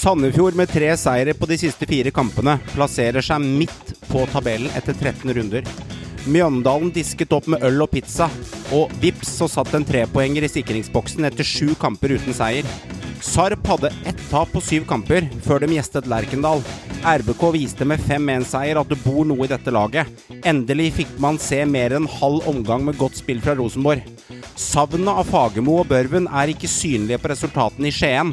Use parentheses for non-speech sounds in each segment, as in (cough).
Sandefjord med tre seire på de siste fire kampene plasserer seg midt på tabellen etter 13 runder. Mjøndalen disket opp med øl og pizza, og vips så satt en trepoenger i sikringsboksen etter sju kamper uten seier. Sarp hadde ett tap på syv kamper før de gjestet Lerkendal. RBK viste med 5-1-seier at det bor noe i dette laget. Endelig fikk man se mer enn halv omgang med godt spill fra Rosenborg. Savnet av Fagermo og Børven er ikke synlige på resultatene i Skien.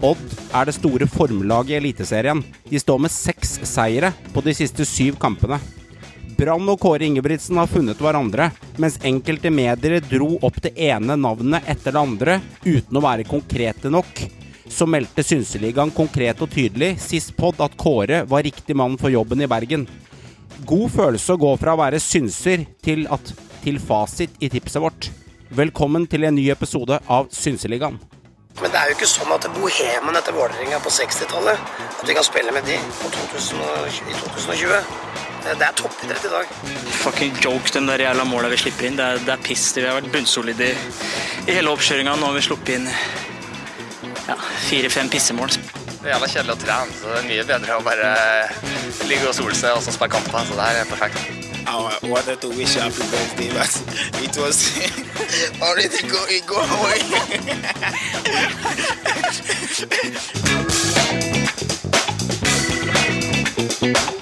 Odd er det store formlaget i Eliteserien. De står med seks seire på de siste syv kampene. Brann og Kåre Ingebrigtsen har funnet hverandre, mens enkelte medier dro opp det ene navnet etter det andre uten å være konkrete nok. Så meldte Synseligaen konkret og tydelig sist pod at Kåre var riktig mann for jobben i Bergen. God følelse å gå fra å være synser til, at, til fasit i tipset vårt. Velkommen til en ny episode av Synseligaen. Men det er jo ikke sånn at bohemen etter Vålerenga på 60-tallet At vi kan spille med de 2020, i 2020. Det, det er toppidrett i dag. Fucking joke, de der jævla måla vi slipper inn. Det er, det er piss. Vi har vært bunnsolide i, i hele oppkjøringa. Nå har vi sluppet inn ja, fire-fem pissemål. Det er jævla kjedelig å trene, så det er mye bedre å bare ligge og sole seg og så spille kamper. Så det her er perfekt. I wanted to wish you happy birthday, but (laughs) it was (laughs) already going go away. (laughs)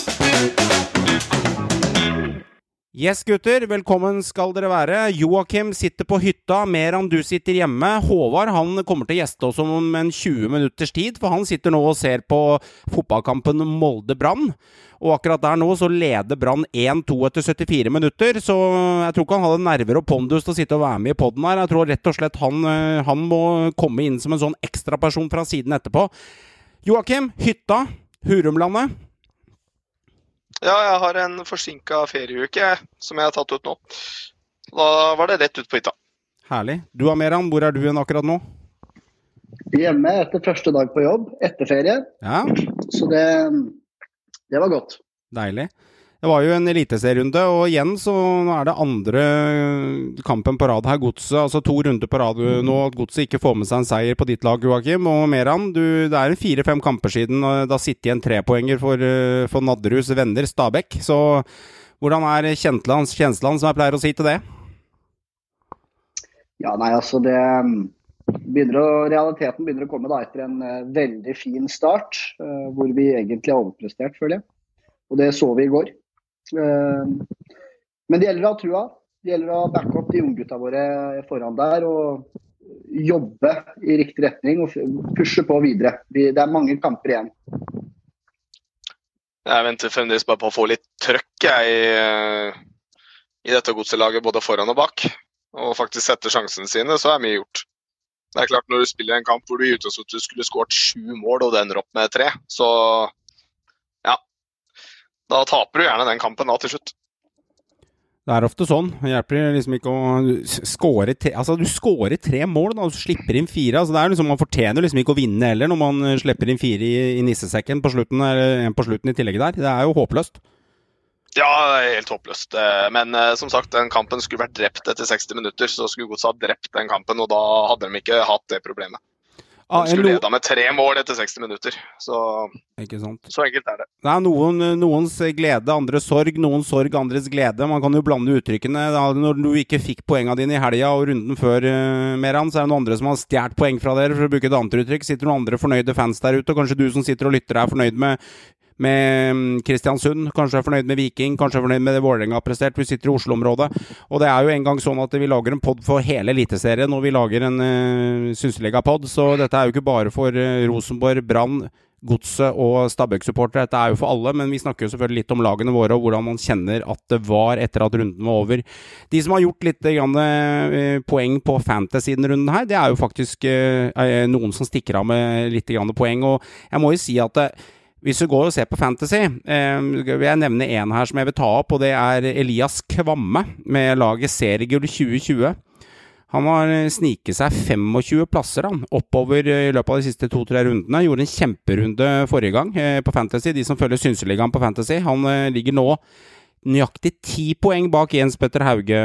Yes, gutter. Velkommen skal dere være. Joakim sitter på hytta. mer enn du sitter hjemme. Håvard han kommer til å gjeste oss om en 20 minutters tid, for han sitter nå og ser på fotballkampen Molde-Brann. Og akkurat der nå så leder Brann 1-2 etter 74 minutter, så jeg tror ikke han hadde nerver og pondus til å sitte og være med i poden her. Jeg tror rett og slett han, eh, han må komme inn som en sånn ekstraperson fra siden etterpå. Joakim, hytta, Hurumlandet. Ja, jeg har en forsinka ferieuke jeg, som jeg har tatt ut nå. Da var det rett ut på hytta. Herlig. Du Ameran, hvor er du hen akkurat nå? Hjemme etter første dag på jobb, etter ferie. Ja, Så det, det var godt. deilig. Det var jo en eliteserierunde, og igjen så er det andre kampen på rad her. Godset, altså to runder på rad nå. at Godset ikke får med seg en seier på ditt lag, Joakim. Og Meran, du, det er fire-fem kamper siden og da sitter igjen trepoenger for, eh, for Nadderus venner Stabæk. Så hvordan er Kjentland, Kjensland, som jeg pleier å si til det? Ja, nei, altså det begynner å, Realiteten begynner å komme da etter en uh, veldig fin start, uh, hvor vi egentlig har overprestert, føler jeg. Og det så vi i går. Uh, men det gjelder å ha trua. Det gjelder å backe opp de unggutta våre foran der og jobbe i riktig retning og pushe på videre. Vi, det er mange kamper igjen. Jeg venter fremdeles bare på å få litt trøkk jeg, i, dette godselaget, både foran og bak. Og faktisk sette sjansene sine, så er mye gjort. Det er klart Når du spiller en kamp hvor du i utgangspunktet skulle skåret sju mål, og det ender opp med tre, så ja. Da taper du gjerne den kampen da til slutt. Det er ofte sånn. Det hjelper liksom ikke å skåre tre Altså, du skårer tre mål, da, og slipper inn fire. Altså, det er liksom, Man fortjener liksom ikke å vinne heller, når man slipper inn fire i, i nissesekken på slutten, eller en på slutten i tillegg der. Det er jo håpløst. Ja, helt håpløst. Eh, Men eh, som sagt, den kampen skulle vært drept etter 60 minutter. Så skulle Godset ha drept den kampen, og da hadde de ikke hatt det problemet. Ah, De skulle leda med tre mål etter 60 minutter. Så, så enkelt er det. Det er noen, noens glede, andres sorg. Noens sorg, andres glede. Man kan jo blande uttrykkene. Når du ikke fikk poengene dine i helga og runden før, Meran, så er det noen andre som har stjålet poeng fra dere, for å bruke et annet uttrykk. Sitter noen andre fornøyde fans der ute, og kanskje du som sitter og lytter er fornøyd med med mm, Kristiansund, kanskje er fornøyd med Viking, kanskje er fornøyd med det Vålerenga har prestert. Vi sitter i Oslo-området. Og det er jo en gang sånn at vi lager en pod for hele Eliteserien, og vi lager en uh, Synseliga-pod. Så dette er jo ikke bare for uh, Rosenborg, Brann, Godset og Stabæk-supportere. Dette er jo for alle, men vi snakker jo selvfølgelig litt om lagene våre og hvordan man kjenner at det var etter at runden var over. De som har gjort litt grann, eh, poeng på fantasy denne runden her, det er jo faktisk eh, eh, noen som stikker av med litt grann poeng. Og jeg må jo si at eh, hvis du går og ser på Fantasy, eh, vil jeg nevne en her som jeg vil ta opp, og det er Elias Kvamme med laget Seriegull 2020. Han har eh, sniket seg 25 plasser han, oppover eh, i løpet av de siste to-tre rundene. Gjorde en kjemperunde forrige gang eh, på Fantasy, de som følger Synseligaen på Fantasy. Han eh, ligger nå nøyaktig ti poeng bak Jens Petter Hauge,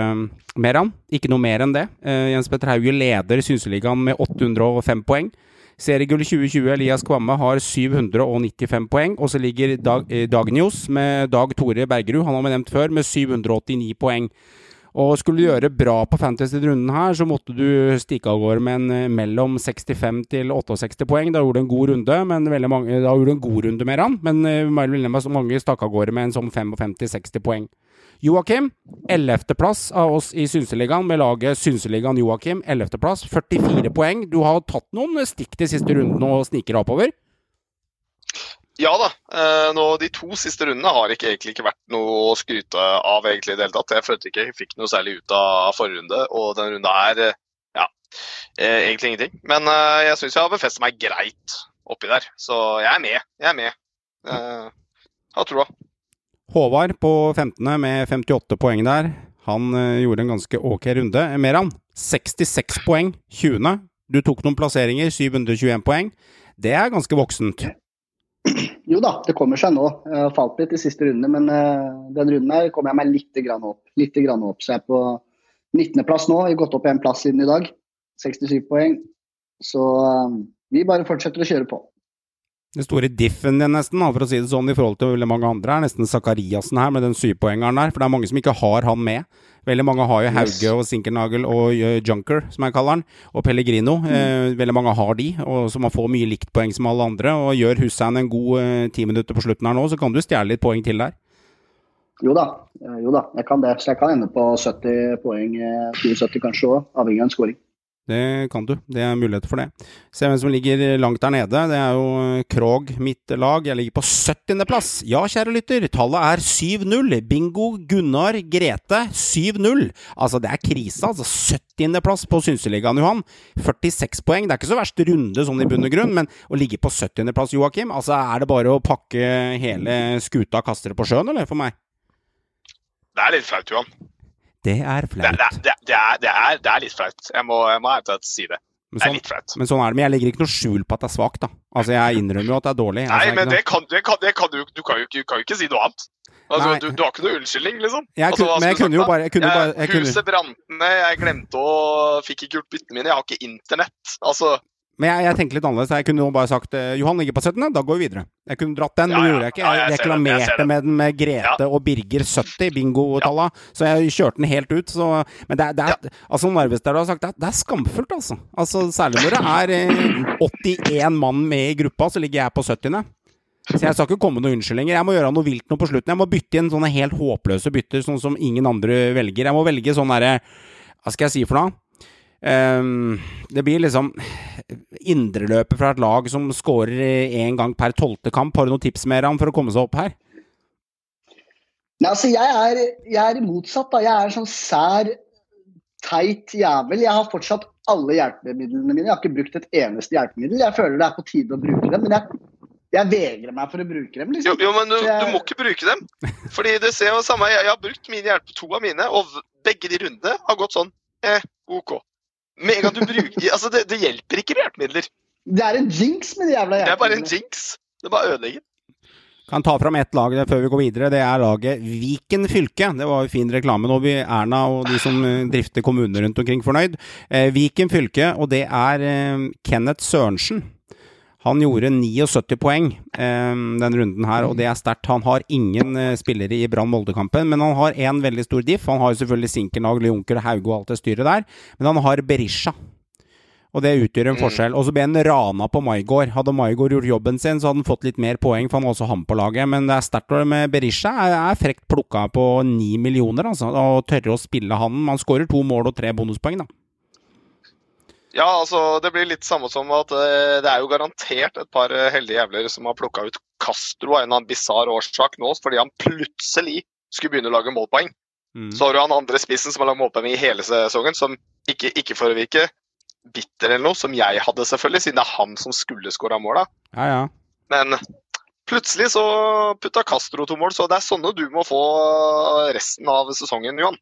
Meran. Ikke noe mer enn det. Eh, Jens Petter Hauge leder Synseligaen med 805 poeng. Seriegull 2020, Elias Kvamme har 795 poeng. Og så ligger Dag, eh, Dagnios med Dag Tore Bergerud, han har vi nevnt før, med 789 poeng. Og skulle du gjøre bra på Fantasy-runden her, så måtte du stikke av gårde med en eh, mellom 65 til 68 poeng. Da gjorde du en god runde, men veldig mange, da gjorde du en god runde med han. Men eh, mange stakk av gårde med en sånn 55-60 poeng. Joakim, 11.-plass av oss i Synseligaen med laget Synseligaen Joakim. 11.-plass, 44 poeng. Du har tatt noen stikk de siste rundene og sniker oppover? Ja da. Eh, nå, de to siste rundene har ikke, egentlig ikke vært noe å skryte av egentlig i det hele tatt. Jeg følte ikke jeg fikk noe særlig ut av forrige runde, og denne runden er eh, ja, eh, egentlig ingenting. Men jeg syns jeg har befestet meg greit oppi der, så jeg er med. Jeg er med. Jeg har troa. Håvard på 15. med 58 poeng der. Han eh, gjorde en ganske ok runde. Meran, 66 poeng, 20. Du tok noen plasseringer, 721 poeng. Det er ganske voksent. Jo da, det kommer seg nå. Jeg har falt litt i siste runde, men uh, den runden her kommer jeg meg litt grann opp. Litt grann opp. Så jeg er på 19.-plass nå. Vi har gått opp en plass siden i dag. 67 poeng. Så uh, vi bare fortsetter å kjøre på. Den store diffen din, nesten, for å si det sånn, i forhold til veldig mange andre, er nesten Zakariassen her, med den syvpoengeren der. For det er mange som ikke har han med. Veldig mange har jo Hauge og Sinkernagel og uh, Junker, som jeg kaller han, og Pellegrino. Mm. Eh, veldig mange har de, og så man får mye likt poeng som alle andre. Og gjør Hussein en god eh, ti minutter på slutten her nå, så kan du stjele litt poeng til der. Jo da, jo da, jeg kan det. Så jeg kan ende på 70 poeng, 72 kanskje òg, avhengig av en scoring. Det kan du. Det er muligheter for det. Se hvem som ligger langt der nede. Det er jo eh, Krog, mitt lag. Jeg ligger på 70.-plass. Ja, kjære lytter, tallet er 7-0. Bingo, Gunnar, Grete 7-0. Altså, det er krise, altså. 70.-plass på Synseligaen, Johan. 46 poeng. Det er ikke så verst runde sånn i bunn og grunn, men å ligge på 70.-plass, Joakim, altså er det bare å pakke hele skuta og kaste det på sjøen, eller, for meg? Det er litt flaut, Johan. Det er flaut. Det, det, det, er, det, er, litt flaut. Jeg må, jeg må si det. Men det er sånn, litt flaut. men sånn er det. Men jeg legger ikke noe skjul på at det er svakt, da. Altså, jeg innrømmer jo at det er dårlig. Nei, altså, men det kan, det kan, det kan du, du, kan jo, ikke- kan ikke si noe annet. Altså, du, du har ikke noe unnskyldning, liksom. Jeg altså, kunne- hva men jeg kunne jo bare- jeg kunne jeg, bare- jeg Huset brant ned, jeg glemte å Fikk ikke gjort byttene mine, jeg har ikke internett. Altså, Men jeg, jeg tenker litt annerledes. Jeg kunne jo bare sagt eh, Johan ligger på 17., da går vi videre. Jeg kunne dratt den, men Ja, det ja. gjorde jeg ikke. Jeg ja, jeg reklamerte den. med den med Grete og Birger 70, bingo-talla. Så jeg kjørte den helt ut. Så, men det det er altså Narvestad har sagt det det er skamfullt, altså. altså. Særlig når det er eh, 81 mann med i gruppa, så ligger jeg på 70. Så jeg skal ikke komme med noen unnskyldninger. Jeg må gjøre noe vilt noe på slutten. Jeg må bytte inn sånne helt håpløse bytter, sånn som ingen andre velger. Jeg må velge sånn derre Hva skal jeg si for noe? Ehm, det blir liksom indreløpet fra et lag som skårer én gang per tolvte kamp. Har du noen tips mer om for å komme seg opp her? Nei, altså, jeg er, jeg er motsatt. da. Jeg er en sånn sær, teit jævel. Jeg har fortsatt alle hjelpemidlene mine. Jeg har ikke brukt et eneste hjelpemiddel. Jeg føler det er på tide å bruke dem, men jeg, jeg vegrer meg for å bruke dem. jo, liksom. jo, men du, du må ikke bruke dem. Fordi du ser jo samme Jeg, jeg har brukt mine hjelp, to av mine, og begge de rundene har gått sånn eh, OK. Med en gang du bruker Altså, det, det hjelper ikke med hjelpemidler. Det er en jinx med de jævla hjelpemidlene. Det er bare en jinx. Det bare ødelegger. Kan ta fram ett lag før vi går videre. Det er laget Viken fylke. Det var jo fin reklame. Nå blir Erna og de som eh, drifter kommuner rundt omkring fornøyd. Eh, Viken fylke, og det er eh, Kenneth Sørensen. Han gjorde 79 poeng eh, den runden her, og det er sterkt. Han har ingen eh, spillere i Brann Molde-kampen, men han har én veldig stor diff. Han har jo selvfølgelig Sinkernagel, Junker, Hauge og alt det styret der, men han har Berisha. Og det utgjør en Mm. forskjell. Og så ble han rana på Maigård. Hadde Maigård gjort jobben sin, så hadde han fått litt mer poeng, for han var også han på laget. Men det er sterkt med Berisha. Er, er frekt plukka på ni millioner, altså. Og tørre å spille han. Man skårer to mål og tre bonuspoeng, da. Ja, altså, det blir litt samme som at eh, det er jo garantert et par eh, heldige jævler som har plukka ut Castro av en eller annen bisarr årsak nå, fordi han plutselig skulle begynne å lage målpoeng. Mm. Så har du han andre spissen som har lagd målpoeng i hele sesongen, som ikke, ikke for å virke bitter eller noe, som jeg hadde selvfølgelig, siden det er han som skulle skåra måla. Ja, ja. Men plutselig så putta Castro to mål, så det er sånne du må få resten av sesongen, Johan.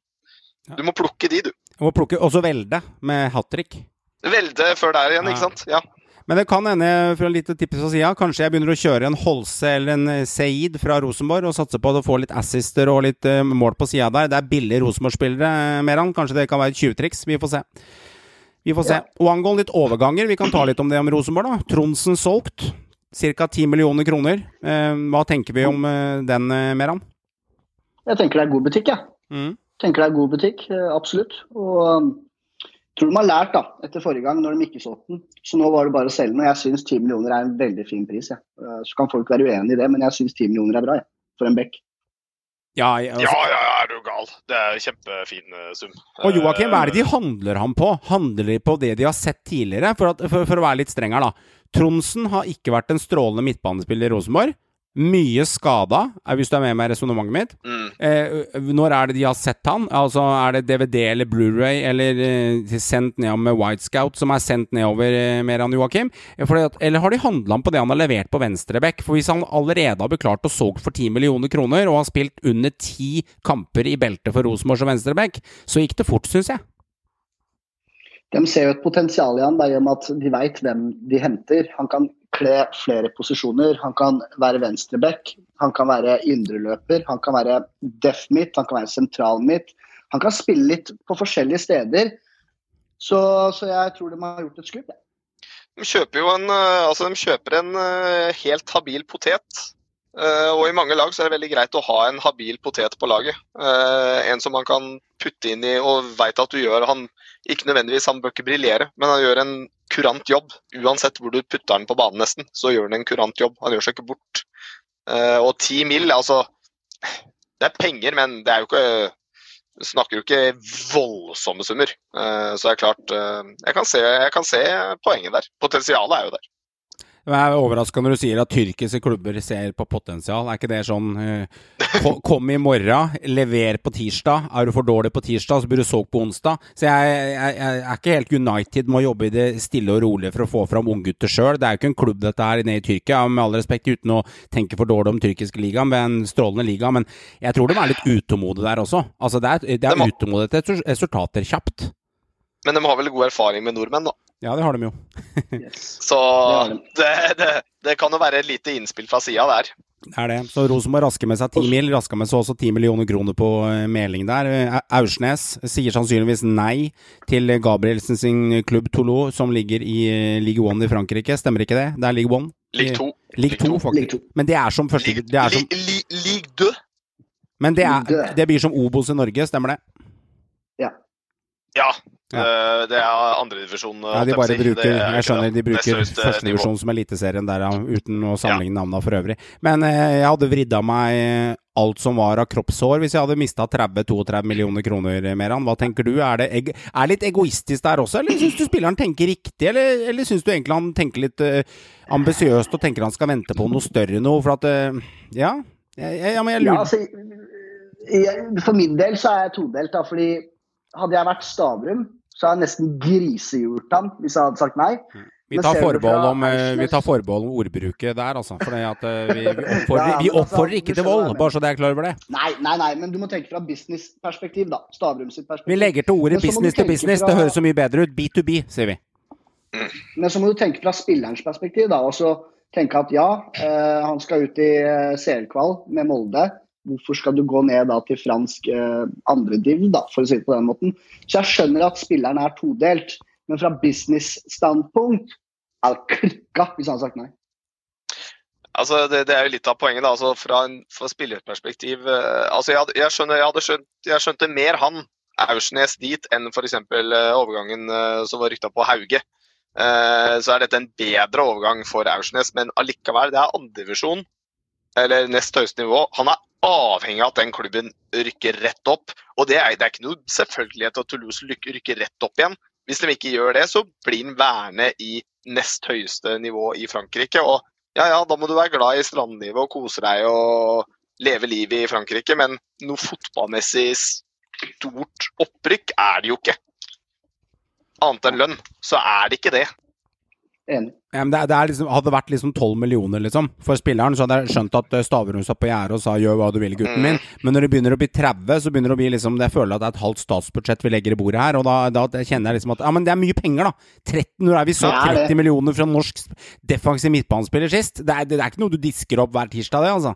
Du må plukke de, du. Og må plukke også Velde med hat trick. Velde før der igjen, Ja. ikke sant? Ja. Men det kan hende, for en lite tips fra sida, kanskje jeg begynner å kjøre en Holse eller en eh, Seid fra Rosenborg og satse på å få litt assister og litt eh, mål på sida der. Det er billige Rosenborg-spillere, eh, Meran. Kanskje det kan være et tjuvtriks. Vi får se. Vi får se. Og angående litt overganger, vi kan ta litt om det om Rosenborg, da. Tronsen solgt. Ca. 10 millioner kroner. Eh, hva tenker vi om eh, den, eh, Meran? Jeg tenker det er god butikk, jeg. Mm. tenker det er god butikk, absolutt. Og tror de har lært da, etter forrige gang, når de ikke solgte den. Så nå var det bare å selge den. Og jeg syns 10 millioner er en veldig fin pris. jeg. Eh, Så kan folk være uenig i det, men jeg syns 10 millioner er bra ja. for en bekk. Ja, altså, Ja, ja, er du gal. Det er en kjempefin eh, sum. Og Joakim, hva er det de Eh, handler ham på? Handler de på det de har sett tidligere? For, at, for, for å være litt streng her, da. Tronsen har ikke vært en strålende midtbanespiller i Rosenborg. Mye skada, er- hvis du er med meg i resonnementet mitt. Mm. Eh, når er det de har sett han? Altså, Er det DVD eller Blu-ray eller eh, sendt nedover med White Scout som er sendt nedover eh, mer enn Joakim? Eh, Eller har de handla han på det han har levert på venstreback? For hvis han allerede har beklart å solgt for 10 millioner kroner og har spilt under ti kamper i beltet for Rosenborg som venstreback, så gikk det fort, syns jeg. De ser jo et potensial i han da, med at de veit hvem de henter. Han kan kle flere posisjoner. Han kan være venstreback, han kan være indreløper, han kan være deaf midt, han kan være sentral midt. Han kan spille litt på forskjellige steder. Så, så jeg tror de har gjort et skudd. De kjøper jo en, eh, altså de kjøper en eh, helt habil potet. Eh, og i mange lag så er det veldig greit å ha en habil potet på laget. Eh, en som man kan putte inn i og veit at du gjør han Ikke nødvendigvis han bør ikke briljere, men han gjør en kurant jobb. Uansett hvor du putter han på banen, nesten, så gjør han en kurant jobb. Han gjør seg ikke bort. Eh, og ti mil, altså Det er penger, men det er jo ikke snakker jo ikke voldsomme summer. Så det er klart jeg kan, se, jeg kan se poenget der. Potensialet er jo der. Jeg er overraska når du sier at tyrkiske klubber ser på potensial. Er ikke det sånn uh, (laughs) Kom i morgen, lever på tirsdag. Er du for dårlig på tirsdag, så burde du solgt på onsdag. Så jeg, jeg, jeg er ikke helt United med å jobbe i det stille og rolige for å få fram unggutter sjøl. Det er jo ikke en klubb dette her nede i Tyrkia, med all respekt, uten å tenke for dårlig om tyrkiske liga, men en strålende liga. Men jeg tror de er litt utålmodige der også. Altså, det er, det De er utålmodighet etter resultater kjapt. Men de har vel god erfaring med nordmenn, da. Ja, det har de jo. (laughs) Så det, det, det kan jo være et lite innspill fra sida der. Det er det. Så Rosenborg rasker med seg ti mil, rasker med seg også ti millioner kroner på eh, meling der. Eh, Aursnes sier sannsynligvis nei til Gabrielsen sin klubb Toulou, som ligger i Ligue League One i Frankrike. Stemmer ikke det? Det er League One? League 2. League 2, League faktisk. Men det er som første Ligue, det er som, li, li, League 2. Men det, er, det blir som Obos i Norge, stemmer det? Ja. Ja. Eh, Det er andredivisjon. Ja, de bare bruker Jeg skjønner de bruker førstedivisjon som eliteserien der, uten å sammenligne navnene for øvrig. Men eh, jeg hadde vridd av meg alt som var av kroppshår hvis jeg hadde mista 30-32 millioner kroner, Meran. Hva tenker du? Er det eg er litt egoistisk der også, eller syns du spilleren tenker riktig, eller, eller syns du egentlig han tenker litt uh, ambisiøst og tenker han skal vente på noe større noe? For at uh, Ja, jeg, jeg, jeg, jeg lurer. Ja, altså, jeg, for min del så er jeg todelt. da, fordi Hadde jeg vært Stavrum, så hadde jeg nesten grisegjort ham hvis jeg hadde sagt nei. Vi tar, forbehold om, eh, vi tar forbehold om ordbruket der, altså. For at, eh, vi, vi (laughs) oppfordrer, vi altså, oppfordrer ikke til vold, bare så det er klar over det. Nei, nei, nei, men du må tenke fra businessperspektiv, da. Stavrum sitt perspektiv. Vi legger til ordet business to business. fra- Det høres så mye bedre ut. B2B, sier vi. Men så må du tenke fra spillerens perspektiv, da. Og så tenke at ja, eh, han skal ut i CL-kval med Molde. Hvorfor skal du gå ned til fransk eh, andrediv, for å si det på den måten. Så jeg skjønner at spilleren er todelt, men fra business-standpunkt er det klikka hvis han hadde sagt nei. Altså, det, det er jo litt av poenget. da, altså Fra, fra spillerperspektiv eh, altså jeg, jeg, skjønner, jeg hadde skjønt, jeg skjønte mer han, Aursnes, dit enn f.eks. Uh, overgangen eh, som var rykta på Hauge. Eh, så er dette en bedre overgang for Aursnes, men allikevel, det er andredivisjon, eller nest høyeste nivå. Han er avhengig av at den klubben rykker rett opp. Og det er, det er ikke noe selvfølgelighet at Toulouse rykker, rett opp igjen. Hvis de ikke gjør det, så blir den værende i nest høyeste nivå i Frankrike. Og ja, ja, da må du være glad i strandlivet og kose deg og leve livet i Frankrike, men noe fotballmessig stort opprykk er det jo ikke. Annet enn lønn, så er det ikke det. Enig. Ja, men det, det er liksom, hadde det vært liksom 12 millioner liksom, for spilleren, så hadde jeg skjønt at eh, Stavrum satt på gjerdet og sa 'gjør hva du vil, gutten min'. Men når det begynner å bli 30, så begynner det å bli liksom Jeg føler at det er et halvt statsbudsjett vi legger i bordet her, og da, da kjenner jeg liksom at Ja, men det er mye penger, da. 13, når er vi så Det er det. 30 millioner fra norsk defensiv midtbanespiller sist? Det er, det er ikke noe du disker opp hver tirsdag, det, altså.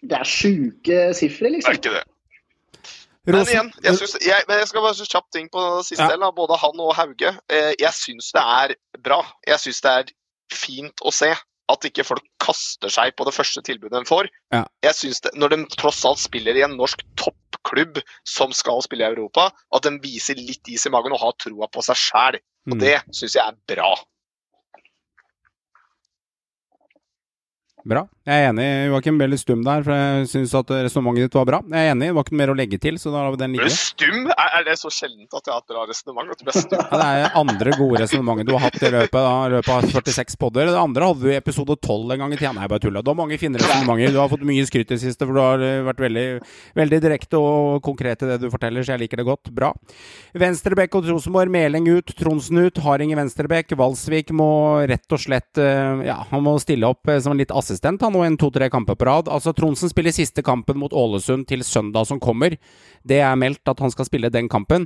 Det er sjuke sifre, Det er liksom. ikke det. Men igjen, jeg, synes, jeg, men jeg skal bare så kjapt ting på siste Ja. del. da. Både han og Hauge. Eh, jeg syns det er bra. Jeg syns det er fint å se at ikke folk kaster seg på det første tilbudet de får. Ja. Jeg synes det, Når de tross alt spiller i en norsk toppklubb som skal spille i Europa, at de viser litt is i magen og har troa på seg sjæl. Og Mm. det syns jeg er bra. Bra. Jeg er enig, Joakim. Ble litt stum der, for jeg syns at resonnementet ditt var bra. Jeg er enig, det var ikke mer å legge til, så da lar vi den ligge. stum? Er, er det så sjeldent at jeg har et bra resonnement? (laughs) Ja, det er andre gode resonnementet du har hatt i løpet, da, løpet av 46 podder. Det andre hadde du i episode 12 en gang i tida. Nei, bare tulla. Du har mange fine resonnementer. Du har fått mye skryt i det siste, for du har eh, vært veldig, veldig direkte og konkret i det du forteller, så jeg liker det godt. Bra. Venstrebekk og Rosenborg. Meling ut, Tronsen ut. Harding i venstrebekk. Valsvik må rett og slett eh, Ja, han må stille opp som som litt assistent han nå en to-tre kamper på rad. Altså, Tronsen spiller siste kampen mot Ålesund til søndag som kommer. Det er meldt at han skal spille den kampen.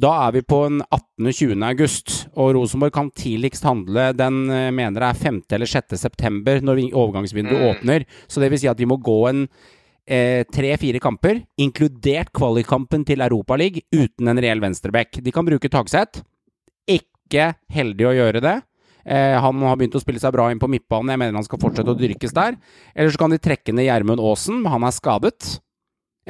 Da er vi på en 18.-20. august, og Rosenborg kan tidligst handle den eh, mener jeg er 5. eller 6. september, når overgangsvinduet Mm. åpner. Så det vil si at vi må gå en eh, tre-fire kamper, inkludert kvalikkampen til Europaligaen, uten en reell venstreback. De kan bruke Tagseth. Ikke heldig å gjøre det. Eh, han har begynt å spille seg bra inn på midtbanen. Jeg mener han skal fortsette å dyrkes der. Eller så kan de trekke ned Gjermund Aasen, men han er skadet.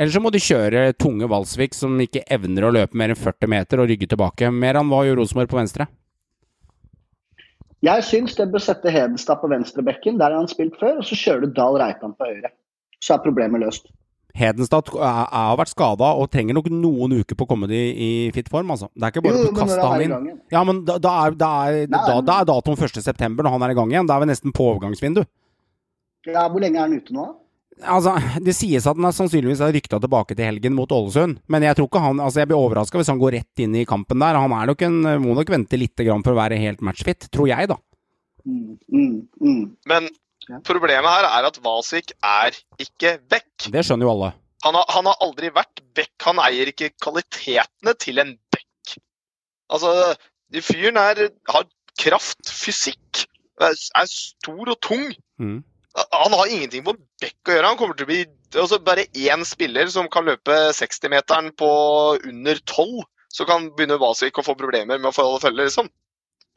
Eller så må de kjøre tunge Valsvik, som ikke evner å løpe mer enn 40 meter, og rygge tilbake. Mer enn hva gjør Rosenborg på venstre? Jeg syns det bør sette Hedenstad på venstrebekken, der han har spilt før, og så kjører du Dahl Reitan på høyre. Så er problemet løst. Hedenstad har vært skada og trenger nok noen uker på å komme i, i fit form. Altså. Det er ikke bare Jo, å kaste han inn. Ja, men da, da, er, da, er, Nei, da, da er datoen 1.9. når han er i gang igjen. Da er vi nesten på overgangsvindu. Ja, hvor lenge er han ute nå? da? Altså, Det sies at han er sannsynligvis har rykta tilbake til helgen mot Ålesund. Men jeg tror ikke han, altså jeg blir overraska hvis han går rett inn i kampen der. Han er nok en, må nok vente litt grann for å være helt matchfit, tror jeg, da. Mm, mm, mm. Men. Problemet her er at Valsvik er ikke back. Det skjønner jo alle. Han har, han har aldri vært back. Han eier ikke kvalitetene til en back. Altså, de fyren er, har kraft, fysikk, er, er stor og tung. Mm. Han har ingenting på back å gjøre. Han kommer til å bli altså bare én spiller som kan løpe 60-meteren på under 12, så kan begynne Vasvik å få problemer med å få alle følge, liksom.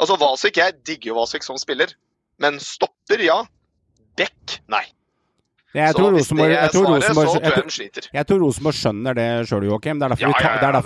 Altså, Vasik, Jeg digger jo Vasvik som spiller, men stopper, ja. Back, nei. Jeg tror Rosenborg jeg tror Rosenborg- jeg tror Rosenborg skjønner det sjøl, Joakim. Er derfor,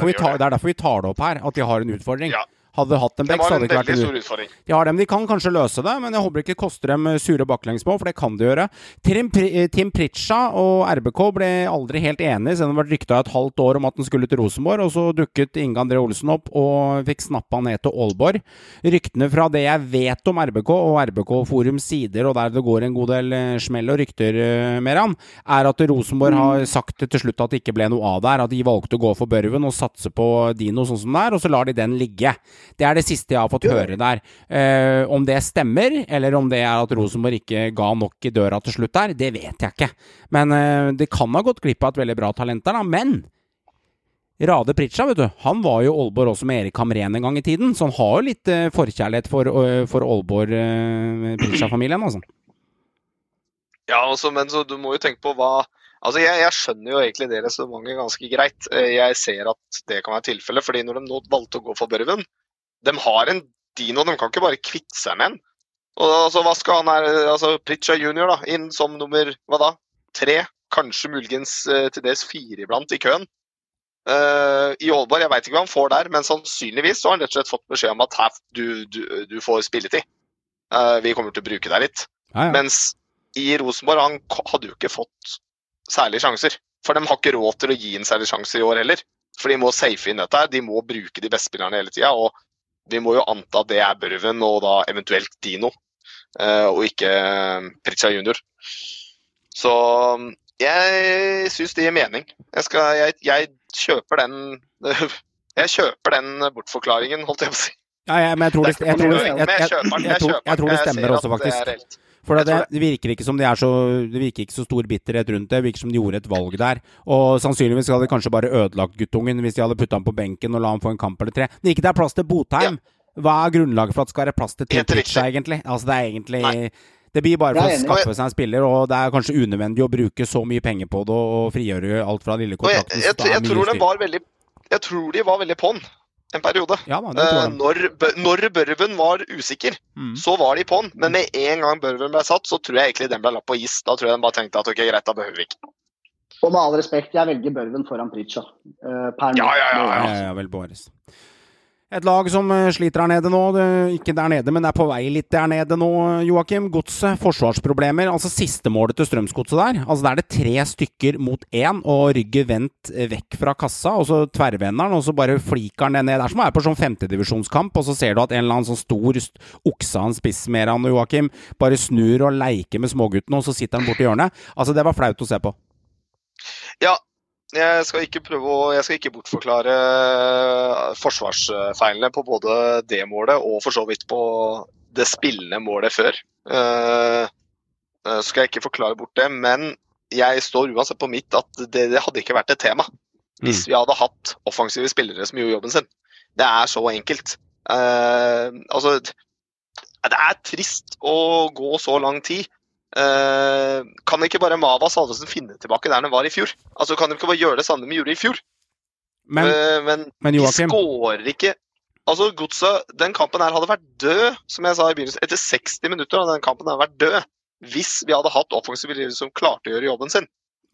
vi, det er derfor vi tar det opp her, at de har en utfordring. Ja. Hadde de hatt en back, så hadde det ikke vært en stor utfordring. De har dem, de kan kanskje løse det, men jeg håper ikke det koster dem eh, sure baklengsmål, for det kan de gjøre. Tim, eh, Tim Pritcha og RBK ble aldri helt enige, selv om det vært rykta et halvt år om at den skulle til Rosenborg, og så dukket Inge André Olsen opp og fikk snappa ned til Aalborg. Ryktene fra det jeg vet om RBK, og RBK Forums sider, og der det går en god del eh, smell og rykter mer an, er at Rosenborg har sagt til slutt at det ikke ble noe av der, at de valgte å gå for Børven og satse på Dino sånn som det er, og så lar de den ligge. Det er det siste jeg har fått høre der. Eh, om det stemmer, eller om det er at Rosenborg ikke ga nok i døra til slutt der, det vet jeg ikke. Men eh, det kan ha gått glipp av et veldig bra talent der, da. Men Rade Pritcha, vet du, han var jo Aalborg også med Erik Hamren en gang i tiden, så han har jo litt eh, forkjærlighet for, uh, for Aalborg-Pritcha-familien, altså. Ja, altså, men så du må jo tenke på hva Altså, jeg, jeg skjønner jo egentlig det resonnementet ganske greit. Eh, Jeg ser at det kan være tilfellet, fordi når de nå valgte å gå for Børven De har en Dino, de kan ikke bare kvitte seg med en. Og altså, hva skal han her altså Pritcha junior da, inn som nummer hva da? Tre? Kanskje muligens eh, til dels fire iblant i køen. Uh, I Aalborg, jeg veit ikke hva han får der, men sannsynligvis så har han rett og slett fått beskjed om at her, du, du, du får spilletid. Uh, vi kommer til å bruke deg litt. Ja, ja. Mens i Rosenborg han hadde jo ikke fått særlige sjanser. For de har ikke råd til å gi en særlig sjanse i år heller. For de må safe inn dette. her, De må bruke de beste spillerne hele tida. Og vi må jo anta at det er Børven og da eventuelt Dino, eh, og ikke eh, Pritcha junior. Så jeg syns det gir mening. Jeg, skal, jeg, jeg kjøper den (laughs) Jeg kjøper den bortforklaringen, holdt jeg på å si. Ja, ja, men jeg tror det, jeg tror det, jeg, tror, jeg tror det stemmer også, faktisk. For det, det virker ikke som de er så Det virker ikke så stor bitterhet rundt det. Det virker som de gjorde et valg der. Og sannsynligvis hadde de kanskje bare ødelagt guttungen hvis de hadde putta han på benken og la han få en kamp eller tre. Men ikke det er plass til Botheim. Hva er grunnlaget for at det skal være plass til. Pritcha, egentlig? Altså, det er egentlig Nei. Det blir bare for å skaffe seg en spiller, og det er kanskje unødvendig å bruke så mye penger på det og frigjøre alt fra lille kontrakten. jeg, jeg, jeg, det jeg, tror den var veldig Jeg tror de var veldig på'n en periode. Ja tror Eh, når, når Børven var usikker, Mm. så var de på'n. Men med en gang Børven ble satt, så tror jeg egentlig den ble lagt på is. Da tror jeg den bare tenkte at ok, greit, da behøver vi ikke. Og med all respekt, jeg velger Børven foran Pritcha. eh, per nå. Ja, ja, ja, Ja, ja, vel, Boris. Et lag som eh, sliter her nede nå, ikke der nede, men er på vei litt der nede nå, Joakim. Godset, forsvarsproblemer. Altså siste målet til Strømsgodset der. Altså Der er det tre stykker mot én, og rygget vendt eh, vekk fra kassa. Og så tverrvender han, og så bare fliker det ned. Det er som å være på sånn femtedivisjonskamp, og så ser du at en eller annen sånn stor st- okse han spisser mer han, Joakim, bare snur og leker med småguttene, og så sitter han borti hjørnet. Altså, det var flaut å se på. Ja, jeg skal ikke prøve å Jeg skal ikke bortforklare eh, forsvarsfeilene på både det målet og for så vidt på det spillende målet før. Eh, eh, skal jeg ikke forklare bort det, men jeg står uansett på mitt at det, det hadde ikke vært et tema hvis vi hadde hatt offensive spillere som gjorde jobben sin. Det er så enkelt. Altså Det er trist å gå så lang tid. Eh, kan ikke bare Mava Salvesen finne tilbake der den var i fjor? Altså Kan de ikke bare gjøre det samme de gjorde i fjor? Men, Eh, men men de skårer ikke Altså Godset, Den kampen her hadde vært død, som jeg sa i begynnelsen. Etter 60 minutter hadde den kampen vært død. Hvis vi hadde hatt offensive som klarte å gjøre jobben sin.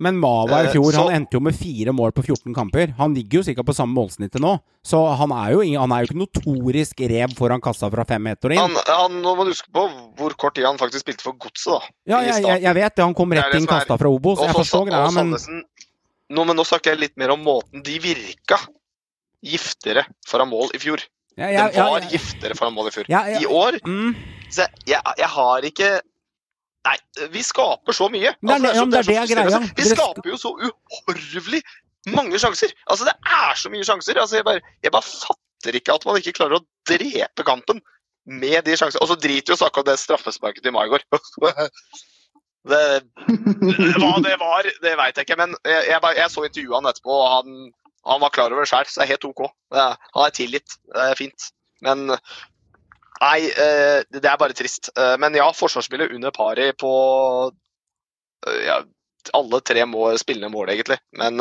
Men Mava i Eh, fjor så- han endte jo med fire mål på 14 kamper. Han ligger jo sikkert på samme målsnittet nå. Så han er jo, ingen, han er jo ikke notorisk rev foran kassa fra fem meter inn. Han, han, nå må du huske på hvor kort tid han faktisk spilte for Godset. da. Ja, jeg, jeg, jeg vet det. Han kom rett inn kasta fra Obos. Jeg forstår greia, men nå, men nå snakker jeg litt mer om måten de virka giftere foran mål i fjor. ja, ja, Den var ja. giftigere foran mål i fjor. I år Mm. så jeg, jeg har ikke Nei, vi skaper så mye. Det er så- det er så det er greia. Vi skaper jo så uhorvelig mange sjanser. Altså, det er så mye sjanser. Altså, jeg, bare, jeg bare fatter ikke at man ikke klarer å drepe kampen med de sjansene. Og så driter jo snakke om det straffesparket til Maigard. (laughs) det, hva det var, det veit jeg ikke. Men jeg, jeg, bare, jeg så intervjuet han etterpå, og han, han var klar over det sjøl, så det er helt OK. Er, han er tilgitt. Det er fint. Men Nei, eh, det er bare trist. Eh, Men ja, forsvarsspillet under pari på eh, ja, alle tre må, spillende mål, egentlig. Men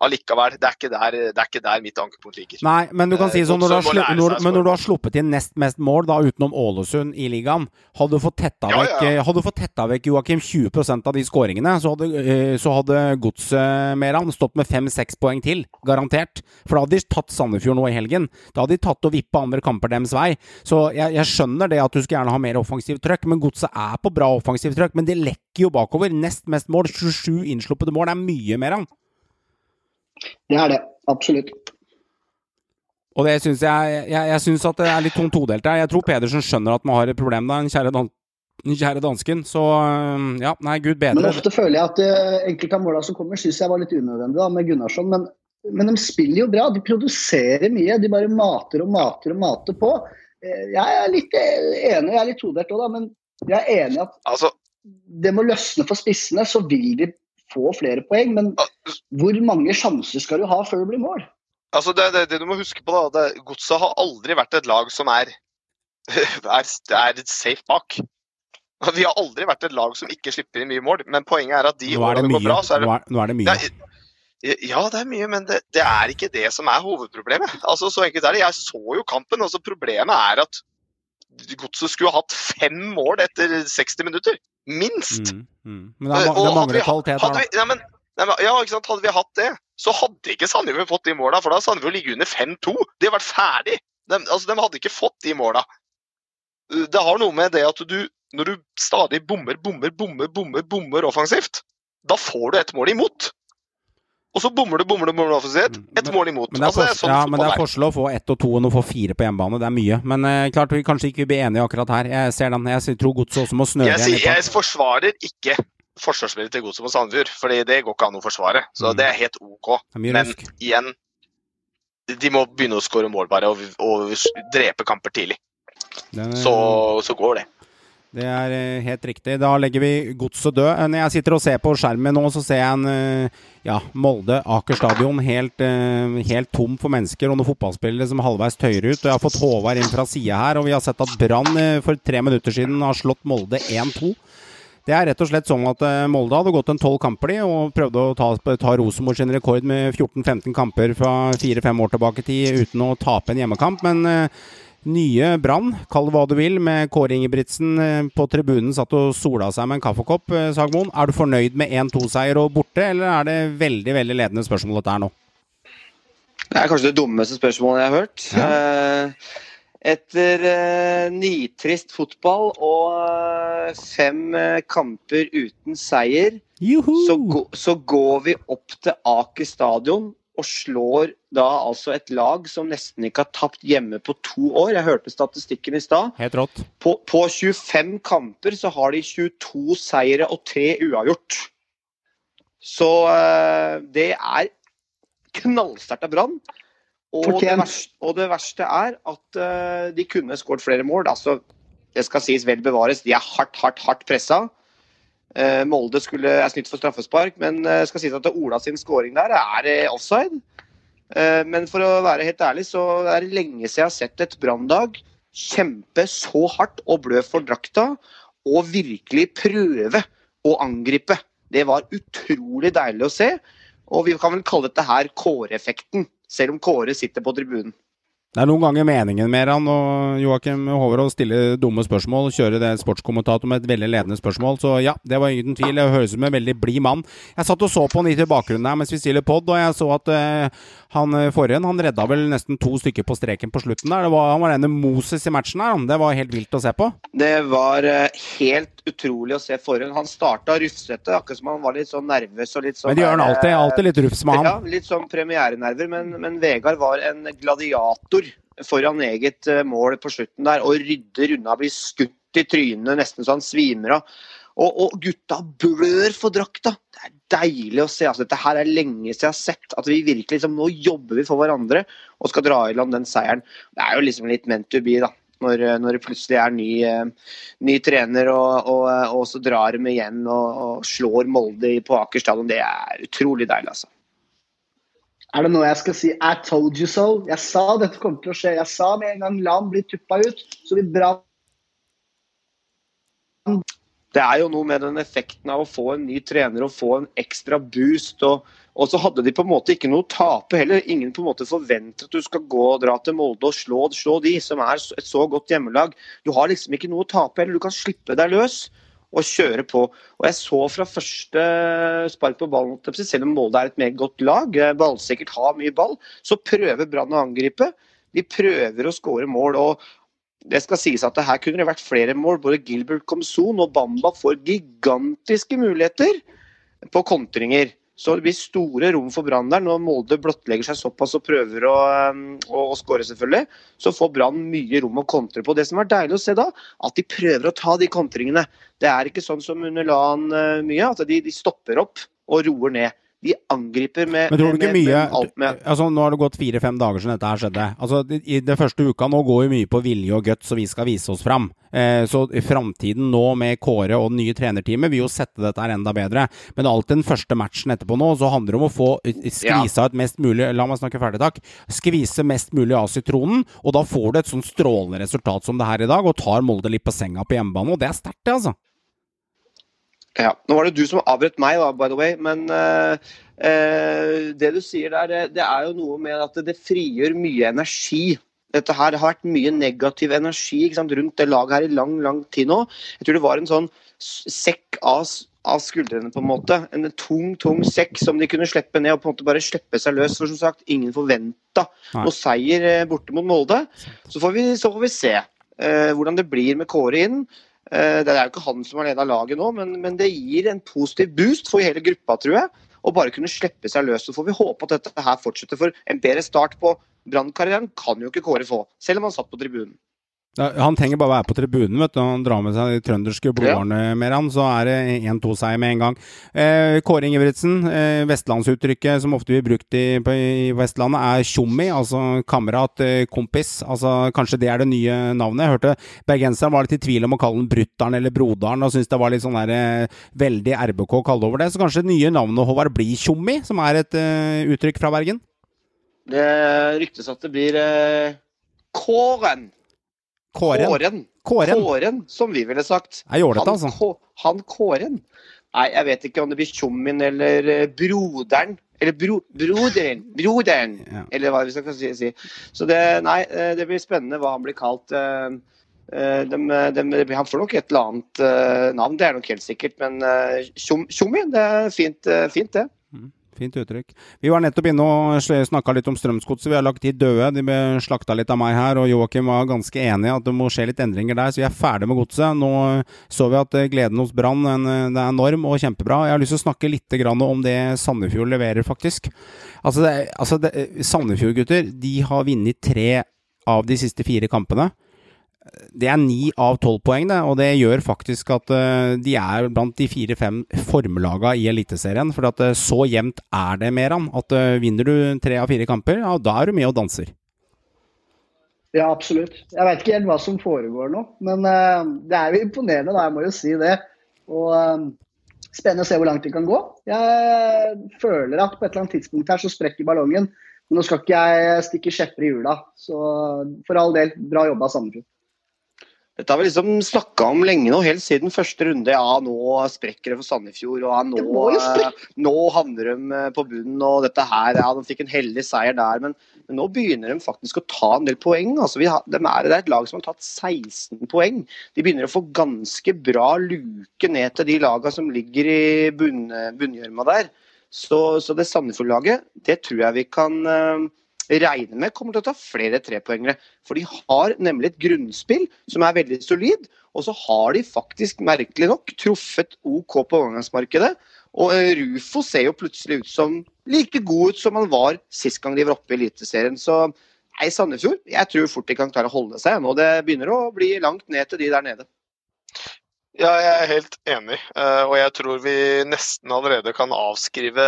allikevel, det er ikke der, det er ikke der mitt ankepunkt ligger. Nei, men du kan Eh, si sånn når du, har når, når du har sluppet inn nest mest mål, da utenom Ålesund i ligaen, hadde du fått tetta Ja, vekk, ja. eh, hadde fått tetta vekk Joakim 20% av de skåringene, så hadde, eh, så hadde Godset Meran stått med fem-seks poeng til, garantert. For da hadde de tatt Sandefjord nå i helgen. Da hadde de tatt og vippa andre kamper deres vei. Så jeg, jeg skjønner det at du skulle gjerne ha mer offensivt trøkk, men Godset er på bra offensivt trøkk. Men det lekker jo bakover. Nest mest mål, 27 innsluppede mål, det er mye, Meran. Det er det. Absolutt. Og det syns jeg, jeg, jeg synes at det er litt tungt todelt her. Jeg tror Pedersen skjønner at man har et problem der, den kjære, dan kjære dansken. Så ja, nei, gud bedre. Men ofte føler jeg at uh, enkelte av måla som kommer, syns jeg var litt unødvendig da, med Gunnarsson. Men, men de spiller jo bra. De produserer mye. De bare mater og mater og mater på. Eh, Jeg er litt eh, enig, jeg er litt todelt òg, da. Men jeg er enig i at Altså, det må løsne for spissene, så vil de få flere poeng. Men hvor mange sjanser skal du ha før det blir mål? altså det, det, det du må huske på, da, det, Godset har aldri vært et lag som er, (laughs) er, er safe bak. Vi har aldri vært et lag som ikke slipper inn mye mål, men poenget er at de Nå er det årene går bra, så er det Nå er, nå er det mye. Ja, ja, det er mye, men det, det er ikke det som er hovedproblemet. Altså, Så enkelt er det. Jeg så jo kampen. altså Problemet er at Godset skulle ha hatt fem mål etter 60 minutter. Minst! Mm, mm. Men det, er, det hadde mangler vi- kvalitet her, vi, nei, ja, ikke sant? hadde vi hatt det, så hadde ikke Sandefjord fått de måla. For da hadde Sandefjord ligget under 5-2. De hadde vært ferdig. De, altså, de hadde ikke fått de måla. Det har noe med det at du, når du stadig bommer, bommer, bommer, bommer, bommer offensivt, da får du et mål imot. Og så bommer du, bommer du, bommer du offensivt. Et mål imot. Men det er, altså, det er sånn ja, men det er er. forskjell å få ett og to enn å få fire på hjemmebane. Det er mye. Men uh, klart vi kanskje ikke blir enige akkurat her. Jeg ser den. Jeg tror Godset også må snøre Jeg, igjen jeg forsvarer ikke forsvarsspillet til Godset på Sandefjord, fordi det går ikke an å forsvare. Så Mm. det er helt OK. Er Men rusk. igjen, de må begynne å skåre mål bare og, og drepe kamper tidlig. Eh, Så, så går det. Det er eh, helt riktig. Da legger vi godset død. Eh, Når jeg sitter og ser på skjermen nå, så ser jeg en eh, ja, Molde Aker stadion helt, helt tom for mennesker og noen fotballspillere som halvveis tøyer ut. Og jeg har fått Håvard inn fra sida her, og vi har sett at Brann for tre minutter siden har slått Molde 1-2. Det er rett og slett sånn at Molde hadde gått en tolv kamper de, og prøvde å ta, ta Rosenborg sin rekord med 14-15 kamper fra fire-fem år tilbake i tid uten å tape en hjemmekamp. Men nye Brann, kall det hva du vil, med Kåre Ingebrigtsen eh, på tribunen satt og sola seg med en kaffekopp. eh, Sagmoen, er du fornøyd med 1-2-seier og borte, eller er det veldig veldig ledende spørsmål dette er nå? Det er kanskje det dummeste spørsmålet jeg har hørt. Ja. Etter eh, nitrist fotball og fem kamper uten seier, så, så går vi opp til Aker stadion og slår da altså et lag som nesten ikke har tapt hjemme på to år. Jeg hørte statistikken i stad. Helt rått. På, på 25 kamper så har de 22 seire og 3 uavgjort. Så eh, det er knallsterkt av Brann. Og og det verste er at eh, de kunne skåret flere mål. Altså, det skal sies vel bevares, de er hardt, hardt, hardt pressa. Eh, Molde skulle, er snytt for straffespark, men det skal sies at Ola sin scoring der er eh, offside. Eh, men for å være helt ærlig, så er det lenge siden jeg har sett et Brannlag kjempe så hardt og blø for drakta, og virkelig prøve å angripe. Det var utrolig deilig å se, og vi kan vel kalle dette her Kåre-effekten, selv om Kåre sitter på tribunen. Det er noen ganger meningen med han og Joakim Håvard å stille dumme spørsmål. Kjøre det sportskommentator med et veldig ledende spørsmål. Så ja, det var ingen tvil. Det høres ut som en veldig blid mann. Jeg satt og så på han litt i bakgrunnen her mens vi stiller pod, og jeg så at uh, han eh, forrige han redda vel nesten to stykker på streken på slutten der. Det var, han var denne Moses i matchen her. Det var helt vilt å se på. Det var uh, helt utrolig å se forhånd. Han starta rufsete, akkurat som han var litt sånn nervøs og litt sånn Men de gjør han alltid. Alltid litt rufs med (laughs) han. Ja, litt sånn premierenerver, men, men Vegard var en gladiator foran eget eh, mål på slutten der, og rydder unna, blir skutt i trynet nesten så han svimer av. Og, og gutta blør for drakta. Det er deilig å se. altså Dette her er lenge siden jeg har sett. At vi virkelig liksom, Nå jobber vi for hverandre og skal dra i land den seieren. Det er jo liksom litt meant to be, da. Når, når det plutselig er ny, eh, ny trener, og, og, og så drar de igjen og slår Molde på Aker stadion. Det er utrolig deilig, altså. Er det noe jeg skal si? I told you so. Jeg sa dette kom til å skje. Jeg sa med en gang la han bli tuppa ut, så vi Brann det er jo noe med den effekten av å få en ny trener og få en ekstra boost. Og, og så hadde de på en måte ikke noe å tape heller. Ingen på en måte forventer at du skal gå og dra til Molde og slå, slå de, som er et så godt hjemmelag. Du har liksom ikke noe å tape heller. Du kan slippe deg løs og kjøre på. Og jeg så fra første spark på ballen, selv om Molde er et meget godt lag, eh, ballsikkert har mye ball, så prøver Brann å angripe. De prøver å skåre mål. og det skal sies at det her kunne det vært flere mål. Både Gilbert Komson og Bamba får gigantiske muligheter på kontringer. Så det blir store rom for Brann der. Når Molde blottlegger seg såpass og prøver å, um, å, å skåre, selvfølgelig, så får Brann mye rom å kontre på. Det som er deilig å se da, at de prøver å ta de kontringene. Det er ikke sånn som under LAN uh, mye, at de, de stopper opp og roer ned. De angriper med, Men tror du ikke med, mye med med altså Nå har det gått fire-fem dager siden dette her skjedde. Altså I det første uka nå går jo mye på vilje og guts, så vi skal vise oss fram. Eh, så i framtiden nå med Kåre og det nye trenerteamet vil jo sette dette her enda bedre. Men alt den første matchen etterpå nå, så handler det om å få skvisa ut mest mulig La meg snakke ferdig, takk. Skvise mest mulig av sitronen, og da får du et sånn strålende resultat som det her i dag, og tar Molde litt på senga på hjemmebane, og det er sterkt, det, altså. Ja, Nå var det du som avbrøt meg, da, by the way. Men uh, det du sier der, det, det er jo noe med at det frigjør mye energi. Dette her har vært mye negativ energi sant, rundt det laget her i lang lang tid nå. Jeg tror det var en sånn sekk av, av skuldrene, på en måte. En tung, tung sekk som de kunne slippe ned og på en måte bare slippe seg løs. For som sagt, ingen forventa noe seier eh, borte mot Molde. Så får vi, så får vi se uh, hvordan det blir med Kåre inn. Eh, Det er jo ikke han som har av laget nå, men, men det gir en positiv boost for hele gruppa, tror jeg. Å bare kunne slippe seg løs. Så får vi håpe at dette her fortsetter. For en bedre start på Brann-karrieren kan jo ikke Kåre få, selv om han satt på tribunen. Ja, han trenger bare være på tribunen, vet du. Han drar med seg de trønderske blodårene med han, så er det 1-2-seier med en gang. Eh, Kåre Ingebrigtsen, eh, vestlandsuttrykket som ofte blir brukt i, på, i Vestlandet, er tjommi, altså kamerat, eh, kompis. Altså Kanskje det er det nye navnet. Jeg hørte bergenseren var litt i tvil om å kalle den Brutter'n eller Brodaren, og syntes det var litt sånn der, eh, veldig RBK å kalle over det. Så kanskje det nye navnet Håvard blir tjommi, som er et eh, uttrykk fra Bergen? Det ryktes at det blir eh, Kåren. Kåren. Kåren. Kåren. Kåren, som vi ville sagt. Er Han, altså. Han Kåren. Nei, jeg vet ikke om det blir tjommien eller eh, broderen. Eller bro, broderen. Broderen, (laughs) Ja. eller hva vi skal si. Så det, nei, eh, det blir spennende hva han blir kalt. De, eh, blir- han får nok et eller annet navn, det er nok helt sikkert. Men tjommi, det er fint, fint det. Fint uttrykk. Vi var nettopp inne og snakka litt om Strømsgodset. Vi har lagt de døde. De ble slakta litt av meg her, og Joakim var ganske enig i at det må skje litt endringer der. Så vi er ferdig med godset. Nå så vi at eh, gleden hos Brann eh, er enorm og kjempebra. Jeg har lyst til å snakke litt om det Sandefjord leverer, faktisk. Altså, altså det, Sandefjord-gutter de har vunnet tre av de siste fire kampene. Det er ni av tolv poeng, det, og det gjør faktisk at eh, de er blant de fire-fem formlaga i Eliteserien. For at eh, så jevnt er det, Meran, at eh, vinner du tre av fire kamper, ja, da er du med og danser. Ja, absolutt. Jeg vet ikke helt hva som foregår nå, men uh, det er jo imponerende, da, jeg må jo si det. Og uh, spennende å se hvor langt de kan gå. Jeg føler at på et eller annet tidspunkt her så sprekker ballongen. Men nå skal ikke jeg stikke kjepper i hjula. Så for all del, bra jobba Sandefjord. Dette har vi liksom snakka om lenge nå, helt siden første runde. Ja, nå sprekker det for Sandefjord, og ja, nå, eh, nå havner de eh, på bunnen, og dette her Ja, de fikk en heldig seier der, men, men nå begynner de faktisk å ta en del poeng. Altså, vi har, de er, det er et lag som har tatt 16 poeng. De begynner å få ganske bra luke ned til de lagene som ligger i bunn, bunngjørma der. Så, så det Sandefjord-laget, det tror jeg vi kan eh, regne med kommer til å ta flere trepoengere. For de har nemlig et grunnspill som er veldig solid, og så har de faktisk merkelig nok truffet OK på overgangsmarkedet. Og eh, Rufo ser jo plutselig ut som like god ut som han var sist gang de var oppe i Eliteserien. Så nei, Sandefjord, jeg tror fort de kan klare å holde seg nå. Det begynner å bli langt ned til de der nede. Ja, jeg er helt enig, eh, og jeg tror vi nesten allerede kan avskrive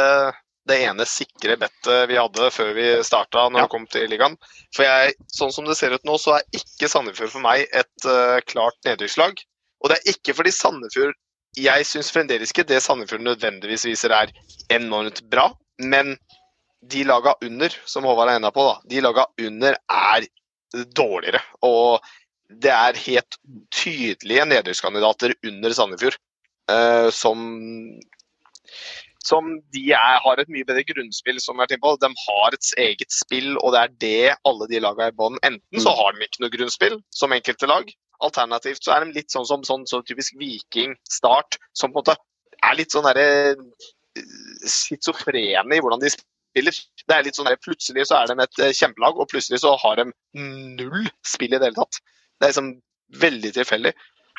det ene sikre bettet vi hadde før vi starta når Ja. vi kom til ligaen. For jeg, sånn som det ser ut nå, så er ikke Sandefjord for meg et uh, klart nedrykkslag. Og det er ikke fordi Sandefjord Jeg syns fremdeles ikke det Sandefjord nødvendigvis viser er enormt bra, men de laga under, som Håvard er enda på, da, de laga under er dårligere. Og det er helt tydelige nedrykkskandidater under Sandefjord. uh, som som de er, har et mye bedre grunnspill, som jeg på. De har et eget spill, og det er det alle de er i bånn. Enten så har de ikke noe grunnspill, som enkelte lag. Alternativt så er de litt sånn som sånn, så typisk Viking, Start, som på en måte er litt sånn derre eh, schizofrene i hvordan de spiller. Det er litt sånn der, Plutselig så er de et eh, kjempelag, og plutselig så har de null spill i det hele tatt. Det er liksom veldig tilfeldig.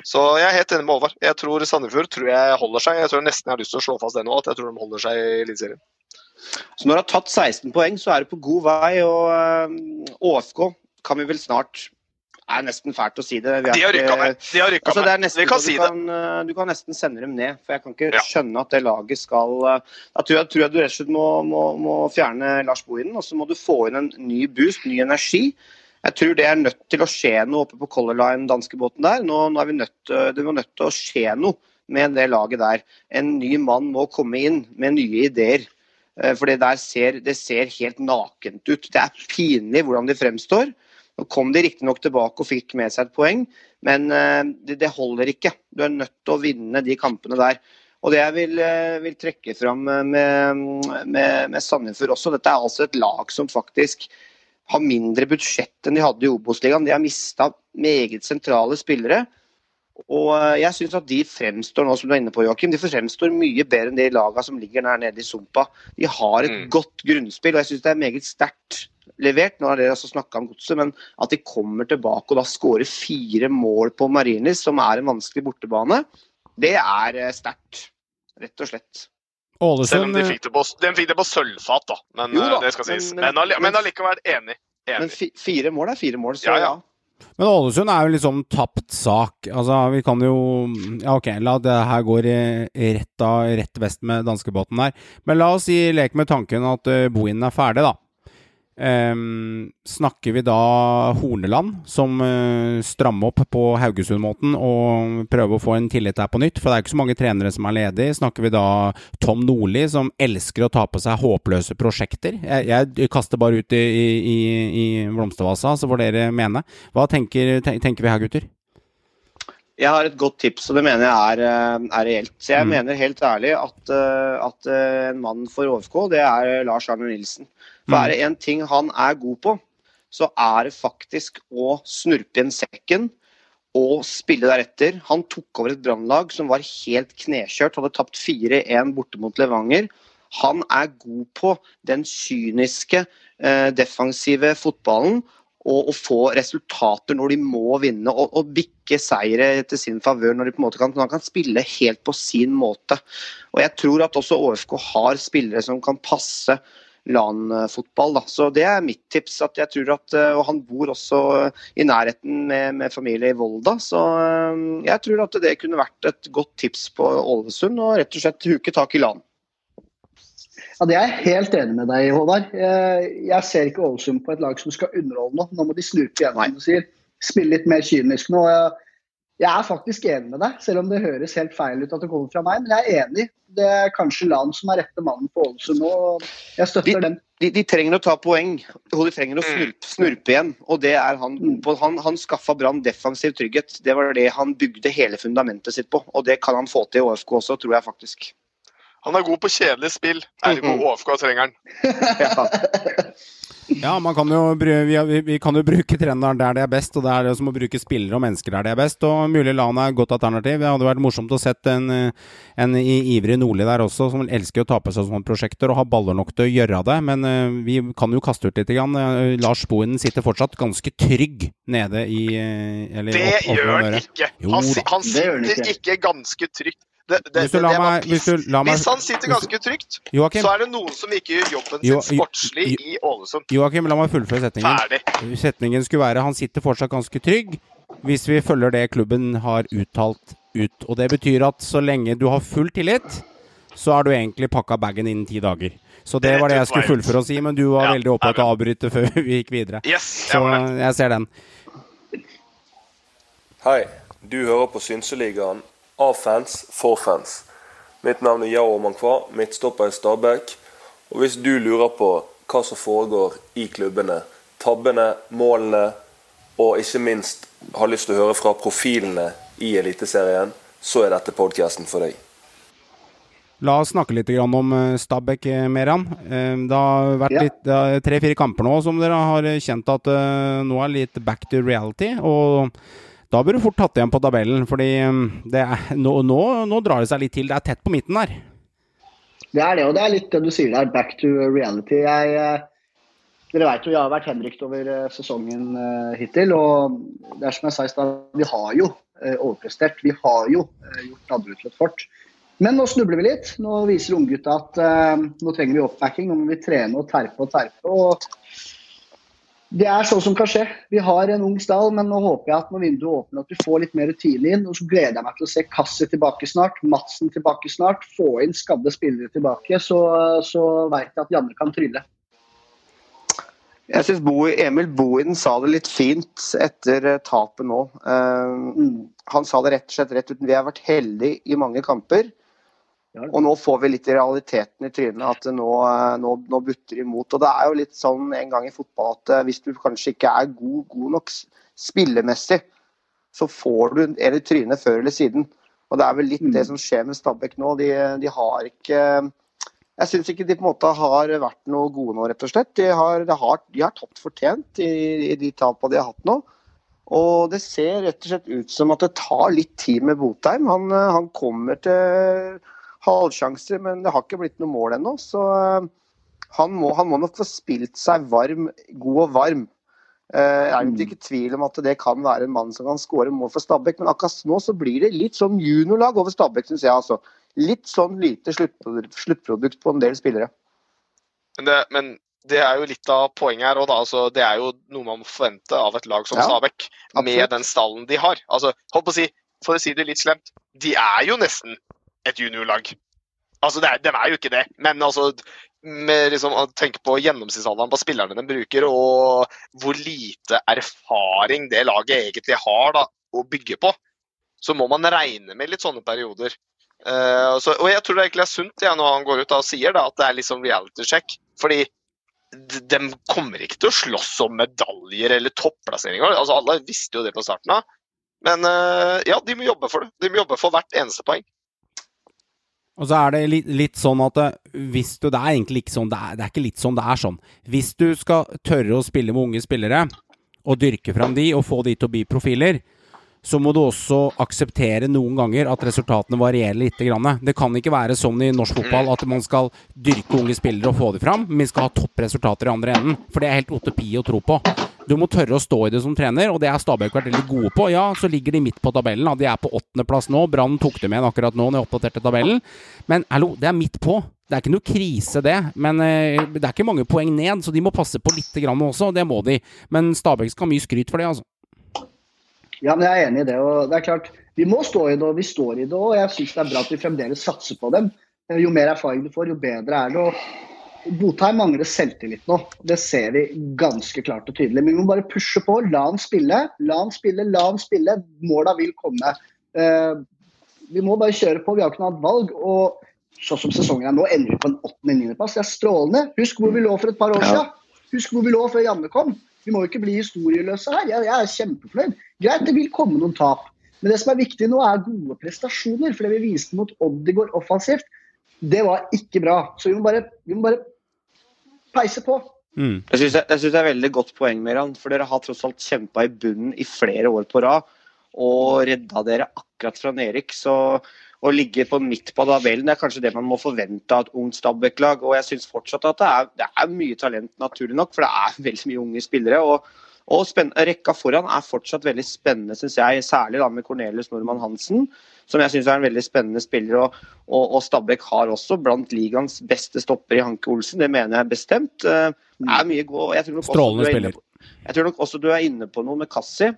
Så jeg er helt enig med Håvard. Jeg tror Sandefjord tror jeg holder seg. Jeg tror nesten jeg har lyst til å slå fast det nå, at jeg tror de holder seg i Eliteserien. Så når du har tatt 16 poeng, så er du på god vei. Og øh, ÅFK kan vi vel snart Det er nesten fælt å si det. Vi De har rykka ned. De har rykka Altså, er nesten, Vi kan si det. kan, øh, du kan nesten sende dem ned, for jeg kan ikke Ja. skjønne at det laget skal Da tror jeg, tror jeg du rett og slett må, må, må fjerne Lars Bohinen, og så må du få inn en ny boost, ny energi. Jeg tror det er nødt til å skje noe oppe på Color Line, danskebåten der. Nå, nå er vi nødt, det var nødt til å skje noe med det laget der. En ny mann må komme inn med nye ideer. Eh, For det der ser, det ser helt nakent ut. Det er pinlig hvordan de fremstår. Nå kom de riktignok tilbake og fikk med seg et poeng, men eh, det, det holder ikke. Du er nødt til å vinne de kampene der. Og det jeg vil, eh, vil trekke fram eh, med, med, med Sandefjord også, dette er altså et lag som faktisk har mindre budsjett enn de hadde i Obos-ligaen. De har mista meget sentrale spillere. Og eh, jeg syns at de fremstår nå, som du er inne på, Joakim, de fremstår mye bedre enn de lagene som ligger der nede i sumpa. De har et Mm. godt grunnspill, og jeg syns det er meget sterkt levert. Nå har dere altså snakka om godset, men at de kommer tilbake og da skårer fire mål på Marienlyst, som er en vanskelig bortebane, det er eh, sterkt. Rett og slett. Selv om Ålesund de eh, fikk det på, de fikk det på sølvfat, da. Men da, eh, det skal sies. men- Men, men- men allikevel enig. Enig. Men fire mål er fire mål, så Ja, ja. ja. Men Ålesund er jo liksom tapt sak. Altså, vi kan jo Ja, ok, la det her gå rett, av, rett vest med danskebåten der. Men la oss si, lek med tanken at uh, Bohinen er ferdig, da. Um, snakker vi da Horneland, som uh, strammer opp på Haugesund-måten og prøver å få en tillit der på nytt? For det er ikke så mange trenere som er ledige. Snakker vi da Tom Nordli, som elsker å ta på seg håpløse prosjekter? Jeg, jeg kaster bare ut i, i, i blomstervasa, så får dere mene. Hva tenker, tenker, vi her, gutter? Jeg har et godt tips, og det mener jeg er, eh, er reelt. Så jeg mm. mener helt ærlig at, eh, at en mann for ÅFK, det er Lars Arne Nilsen. For er det én ting han er god på, så er det faktisk å snurpe igjen sekken og spille deretter. Han tok over et brannlag som var helt knekjørt, hadde tapt 4-1 borte mot Levanger. Han er god på den kyniske, eh, defensive fotballen og å få resultater når de må vinne, og, og bikke seire til sin favør når de på en måte kan, han kan spille helt på sin måte. Og Jeg tror at også ÅFK har spillere som kan passe LAN-fotball. Så det er mitt tips. at jeg tror at, eh, Og han bor også i nærheten med, med familie i Volda, så eh, jeg tror at det kunne vært et godt tips på Ålesund. Og rett og slett huke tak i LAN. Ja, Det er jeg helt enig med deg i, Håvard. Jeg ser ikke Ålesund på et lag som skal underholde nå. Nå må de snupe igjen, som du sier. Spille litt mer kynisk nå. Jeg er faktisk enig med deg, selv om det høres helt feil ut at det kommer fra meg. Men jeg er enig. Det er kanskje Lan som er rette mannen på Ålesund nå. Jeg støtter de, dem. De, de, trenger å ta poeng, og de trenger å snurpe, snurpe igjen. Og det er han god på. Han, han skaffa Brann defensiv trygghet. Det var det han bygde hele fundamentet sitt på. Og det kan han få til i ÅFK også, tror jeg faktisk. Han er god på kjedelig spill. Ergo ÅFK trenger han. ja. Ja, man kan jo, vi, vi, kan jo bruke treneren der det er best, og det er det som å bruke spillere og mennesker der det er best. Og mulig Lan er et godt alternativ. Det hadde vært morsomt å sett en, en ivrig Nordli der også, som elsker å ta på seg sånne prosjekter og har baller nok til å gjøre det. Men uh, vi kan jo kaste ut litt. Grann. Uh, Lars Bohinen sitter fortsatt ganske trygg nede i uh, eller, Det opp, opp, gjør han ikke! Han, han sitter ikke ganske trygt det, det, hvis, det, meg, hvis, meg, hvis, han sitter ganske trygt, Joachim, så er det noen som ikke gjør jobben sin sportslig i Ålesund. Joakim, la meg fullføre setningen. Ferdig. Setningen skulle være han sitter fortsatt ganske trygg hvis vi følger det klubben har uttalt ut. Og det betyr at så lenge du har full tillit, så har du egentlig pakka bagen innen ti dager. Så det var det jeg skulle fullføre å si, men du var ja, veldig opptatt av å avbryte før (laughs) vi gikk videre. Yes, så jeg ser den. Hei, du hører på Synseligaen av fans for fans. Mitt navn er Yao Mankwa, midtstopper i Stabæk. Og hvis du lurer på hva som foregår i klubbene, tabbene, målene, og ikke minst har lyst til å høre fra profilene i Eliteserien, så er dette podkasten for deg. La oss snakke litt om eh, Stabæk, eh, Meran. Eh, det har vært tre-fire kamper nå som dere har kjent at nå er litt back to reality. og da bør du fort tatt igjen på tabellen, fordi um, er, nå, nå, nå, drar det seg litt til. Det er tett på midten der. Det er det, og det er litt det du sier der. Back to reality. Jeg, eh, dere vet jo jeg har vært henrykt over eh, sesongen uh, hittil. Og det er som jeg sa i stad, vi har jo uh, overprestert. Vi har jo uh, gjort andre til et fort. Men nå snubler vi litt. Nå viser unggutta at nå trenger vi oppbacking. Nå må vi trene og terpe og terpe. og det er sånn som kan skje. Vi har en ung stall, men nå håper jeg at når vinduet åpner at vi får litt mer rutine inn. Og så gleder jeg meg til å se Kassi tilbake snart, Madsen tilbake snart. Få inn skadde spillere tilbake, så, så veit jeg at Janne kan trylle. Jeg syns Emil Bohin sa det litt fint etter eh, tapet nå. Uh, han sa det rett og slett rett ut. Vi har vært heldige i mange kamper. Og nå får vi litt i realiteten i trynet at nå, nå, nå butter imot. Og det er jo litt sånn en gang i fotball at eh, hvis du kanskje ikke er god, god nok spillemessig, så får du en i trynet før eller siden. Og det er vel litt mm. det som skjer med Stabæk nå. De, de har ikke Jeg syns ikke de på en måte har vært noe gode nå, rett og slett. De har, de har, de har tapt fortjent i, i de tapene de har hatt nå. Og det ser rett og slett ut som at det tar litt tid med Botheim. Han, han kommer til halvsjanser, men det har ikke blitt noe mål ennå. Så eh, han må, han må, nok få spilt seg varm, god og varm. Eh, jeg er ikke i tvil om at det kan være en mann som kan skåre mål for Stabæk, men akkurat nå så blir det litt sånn juniorlag over Stabæk, syns jeg. altså. Litt sånn lite sluttprodukt, på en del spillere. Men, det, men det er jo litt av poenget her. Og da, altså, det er jo noe man må forvente av et lag som Ja, Stabæk, absolutt. med den stallen de har. Altså, holdt på å si, For å si det litt slemt, de er jo nesten et juniorlag. Altså, det er, De er jo ikke det, men altså med liksom, å tenke på gjennomsnittsalderen på spillerne de bruker, og hvor lite erfaring det laget egentlig har da, å bygge på, så må man regne med litt sånne perioder. Uh, så, og jeg tror det egentlig er sunt ja, når han går ut da, og sier da, at det er liksom reality check. Fordi de kommer ikke til å slåss om medaljer eller topplasseringer. Altså, alle visste jo det på starten av. Men uh, ja, de må jobbe for det. De må jobbe for hvert eneste poeng. Og så er det litt, litt sånn at eh, hvis du Det er egentlig ikke sånn det er, det er ikke litt sånn det er sånn. Hvis du skal tørre å spille med unge spillere, og dyrke fram de, og få de til å bli profiler, så må du også akseptere noen ganger at resultatene varierer litt. Det kan ikke være sånn i norsk fotball at man skal dyrke unge spillere og få dem fram, men skal ha toppresultater i andre enden. For det er helt otopi å tro på. Du må tørre å stå i det som trener, og det har Stabæk vært veldig gode på. Ja, så ligger de midt på tabellen. De er på åttendeplass nå. Brann tok dem igjen akkurat nå når jeg oppdaterte tabellen. Men hallo, det er midt på. Det er ikke noe krise, det. Men eh, det er ikke mange poeng ned, så de må passe på litt grann også. Det må de. Men Stabæk skal ha mye skryt for det, altså. Ja, men jeg er enig i det. og det er klart, Vi må stå i det, og vi står i det. og Jeg syns det er bra at vi fremdeles satser på dem. Jo mer erfaring du får, jo bedre er det. og Botheim mangler selvtillit nå. Det ser vi ganske klart og tydelig. Men vi må bare pushe på. La han spille, la han spille, la han spille. Måla vil komme. Eh, vi må bare kjøre på. Vi har ikke noe annet valg. og Sånn som sesongen er nå, ender vi på en åttende-niendeplass. Det er strålende. Husk hvor vi lå for et par år siden. Husk hvor vi lå før Janne kom. Vi må ikke bli historieløse her. Jeg, jeg er kjempefornøyd. Greit, det vil komme noen tap. Men det som er viktig nå, er gode prestasjoner. For det vi viste mot Odd i går offensivt, det var ikke bra. Så vi må bare, vi må bare peise på. Mm. Jeg syns det, jeg synes det er veldig godt poeng, Meran. For dere har tross alt kjempa i bunnen i flere år på rad. Og redda dere akkurat fra nedrykk. Så å ligge på midt på tabellen det er kanskje det man må forvente av et ungt Stabæk-lag. Og jeg syns fortsatt at det er, det er mye talent, naturlig nok, for det er (laughs) veldig mye unge spillere. og og Rekka foran er fortsatt veldig spennende, syns jeg. Særlig da med Cornelius Normann Hansen, som jeg syns er en veldig spennende spiller. Og, og, og Stabæk har også blant ligaens beste stopper i Hanke Olsen, det mener jeg bestemt. Eh, Det er mye god jeg tror nok Strålende er spiller. på- Jeg tror nok også du er inne på noe med Kassi.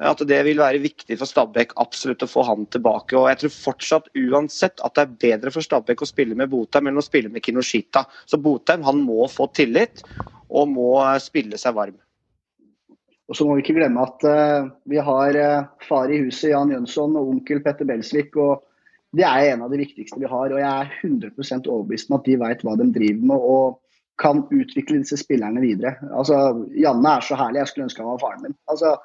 At det vil være viktig for Stabæk absolutt å få han tilbake. og Jeg tror fortsatt uansett at det er bedre for Stabæk å spille med Botheim enn å spille med Kinoshita. Så Botheim han må få tillit og må spille seg varm. Og så må vi ikke glemme at uh, vi har uh, far i huset, Jan Jønsson, og onkel Petter Belsvik. og Det er en av de viktigste vi har. og Jeg er 100% overbevist om at de vet hva de driver med og kan utvikle disse spillerne videre. Altså, Janne er så herlig. Jeg skulle ønske han var faren min. Altså,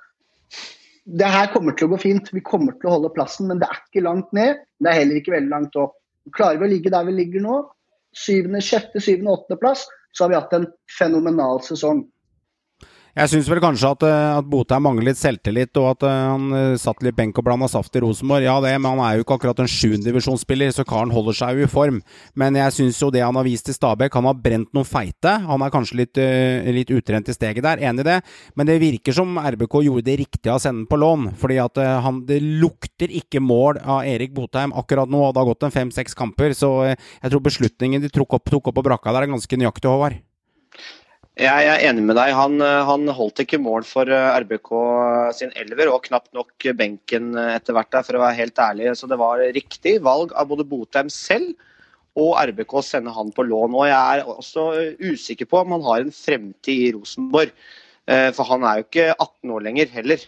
det her kommer til å gå fint. Vi kommer til å holde plassen, men det er ikke langt ned. Det er heller ikke veldig langt opp. Klarer vi å ligge der vi ligger nå, syvende, sjette, syvende, åttende plass, så har vi hatt en fenomenal sesong. Jeg syns vel kanskje at, eh, at Botheim mangler litt selvtillit, og at eh, han eh, satt litt benk og blanda saft i Rosenborg. Ja, det, men han er jo ikke akkurat en sjuendedivisjonsspiller, så karen holder seg jo i form. Men jeg syns jo det han har vist i Stabæk, han har brent noen feite. Han er kanskje litt, litt utrent i steget der, enig i det. Men det virker som RBK gjorde det riktige av å sende på lån. Fordi at han, det lukter ikke mål av Erik Botheim akkurat nå. og Det har gått en fem-seks kamper, så jeg tror beslutningen de tok opp, tok opp på brakka der, er ganske nøyaktig, Håvard. Jeg er enig med deg. Han, eh, han holdt ikke mål for eh, RBK sin elver, og knapt nok benken eh, etter hvert, der, for å være helt ærlig. Så det var riktig valg av både Botheim selv og RBK å sende han på lån. Og jeg er også usikker på om han har en fremtid i Rosenborg. Eh, For han er jo ikke 18 år lenger heller.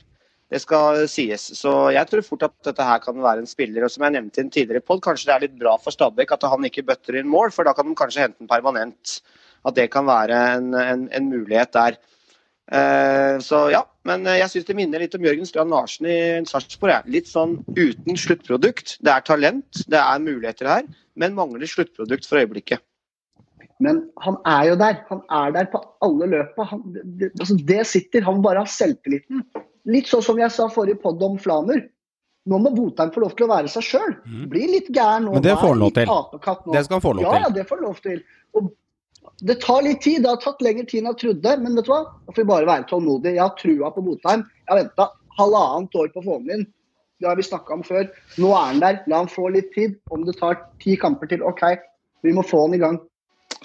Det skal sies. Så jeg tror fort at dette her kan være en spiller. Og som jeg nevnte i en tidligere podd, kanskje det er litt bra for Stabæk at han ikke bøtter inn mål, for da kan de kanskje hente den permanent. At det kan være en, en, en mulighet der. Eh, så ja, men jeg syns det minner litt om Jørgen Strand Larsen i Sarpsborg. Litt sånn uten sluttprodukt. Det er talent, det er muligheter her, men mangler sluttprodukt for øyeblikket. Men han er jo der. Han er der på alle løpa. Det, altså det sitter. Han bare har selvtilliten. Litt sånn som jeg sa forrige podd om Flamer. Nå må Botheim få lov til å være seg sjøl. Bli litt gæren nå. Men det får han lov til. Det skal han få lov ja, til. Ja, det får han lov til. Og det tar litt tid. Det har tatt lengre tid enn jeg trodde. Men vet du hva? Da får vi bare være tålmodige. Jeg har trua på Botheim. Jeg har venta halvannet år på å få ham inn. Det har vi snakka om før. Nå er han der. La han få litt tid. Om det tar ti kamper til, OK. Vi må få han i gang.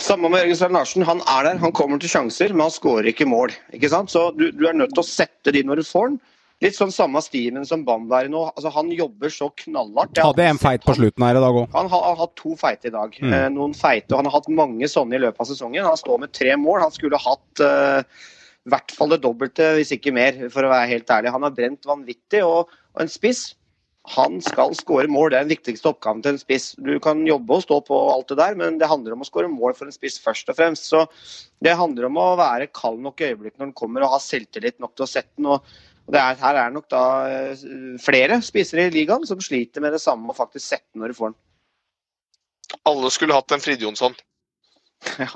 Samme med Jørgen Strand Larsen. Han er der, han kommer til sjanser, men han skårer ikke mål. ikke sant? Så du, du er nødt til å sette de når du får den. Litt sånn samme stimen som Bamba er i nå. Altså, han jobber så knallhardt. Hadde en feit på slutten her i dag òg. Han har, har hatt to feite i dag. Mm. Eh, noen feite, og Han har hatt mange sånne i løpet av sesongen. Han står med tre mål. Han skulle hatt eh, i hvert fall det dobbelte, hvis ikke mer, for å være helt ærlig. Han har brent vanvittig. Og, og en spiss, han skal skåre mål. Det er den viktigste oppgaven til en spiss. Du kan jobbe og stå på alt det der, men det handler om å skåre mål for en spiss først og fremst. Så det handler om å være kald nok i øyeblikket når den kommer og ha selvtillit nok til å sette den. og og det er, her er nok da eh, flere spisere i ligaen som sliter med det samme og faktisk sette når de får den. Alle skulle hatt en Frid Jonsson. (laughs) Ja.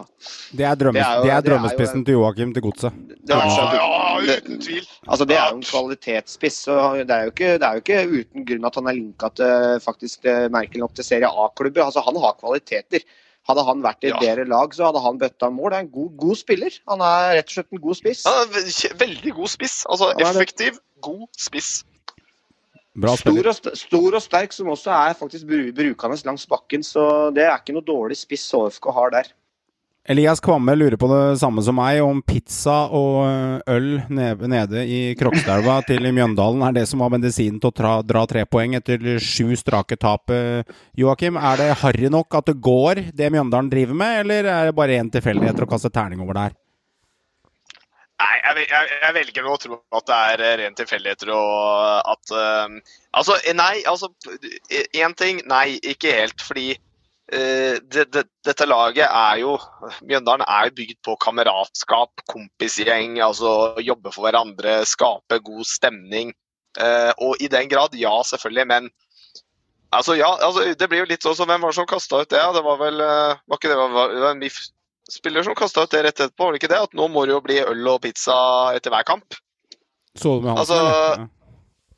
Det er, drømmes, Det er jo- det er det er jo drømmespissen til Joakim til godset. Er, Ja, ja, uten tvil. altså det er jo en kvalitetsspiss. og Det er jo ikke, det er jo ikke uten grunn at han er linka til faktisk det merkelig nok til Serie A-klubber. Altså Han har kvaliteter. Hadde han vært i et Ja. bedre lag, så hadde han bøtta mål. Det er en god, god spiller. Han er rett og slett en god spiss. Kje- veldig god spiss. Altså effektiv, god spiss. Bra Stor og, st stor og sterk, som også er faktisk bru brukende langs bakken. Så det er ikke noe dårlig spiss HFK har der. Elias Kvamme lurer på det samme som meg, om pizza og øl nede, i Krokstadelva (laughs) til Mjøndalen er det som var medisinen til å tra, dra tre poeng etter sju strake tap. Joakim, er det harry nok at det går, det Mjøndalen driver med, eller er det bare én tilfeldighet å kaste terning over der? Nei, jeg, jeg, jeg velger å tro at det er eh, ren tilfeldigheter og at uh, Altså, eh, nei, altså Én ting, nei, ikke helt. Fordi eh, det, det, dette laget er jo Mjøndalen er jo bygd på kameratskap, kompisgjeng, altså jobbe for hverandre, skape god stemning. Eh, og i den grad, ja, selvfølgelig, men Altså, ja, altså, det blir jo litt sånn som Hvem var det som kasta ut det? Det var vel eh, Var ikke det, var, det var en MIF-spiller som kasta ut det rett etterpå, var det ikke det? At nå må det jo bli øl og pizza etter hver kamp. Så du med Hansen? Altså.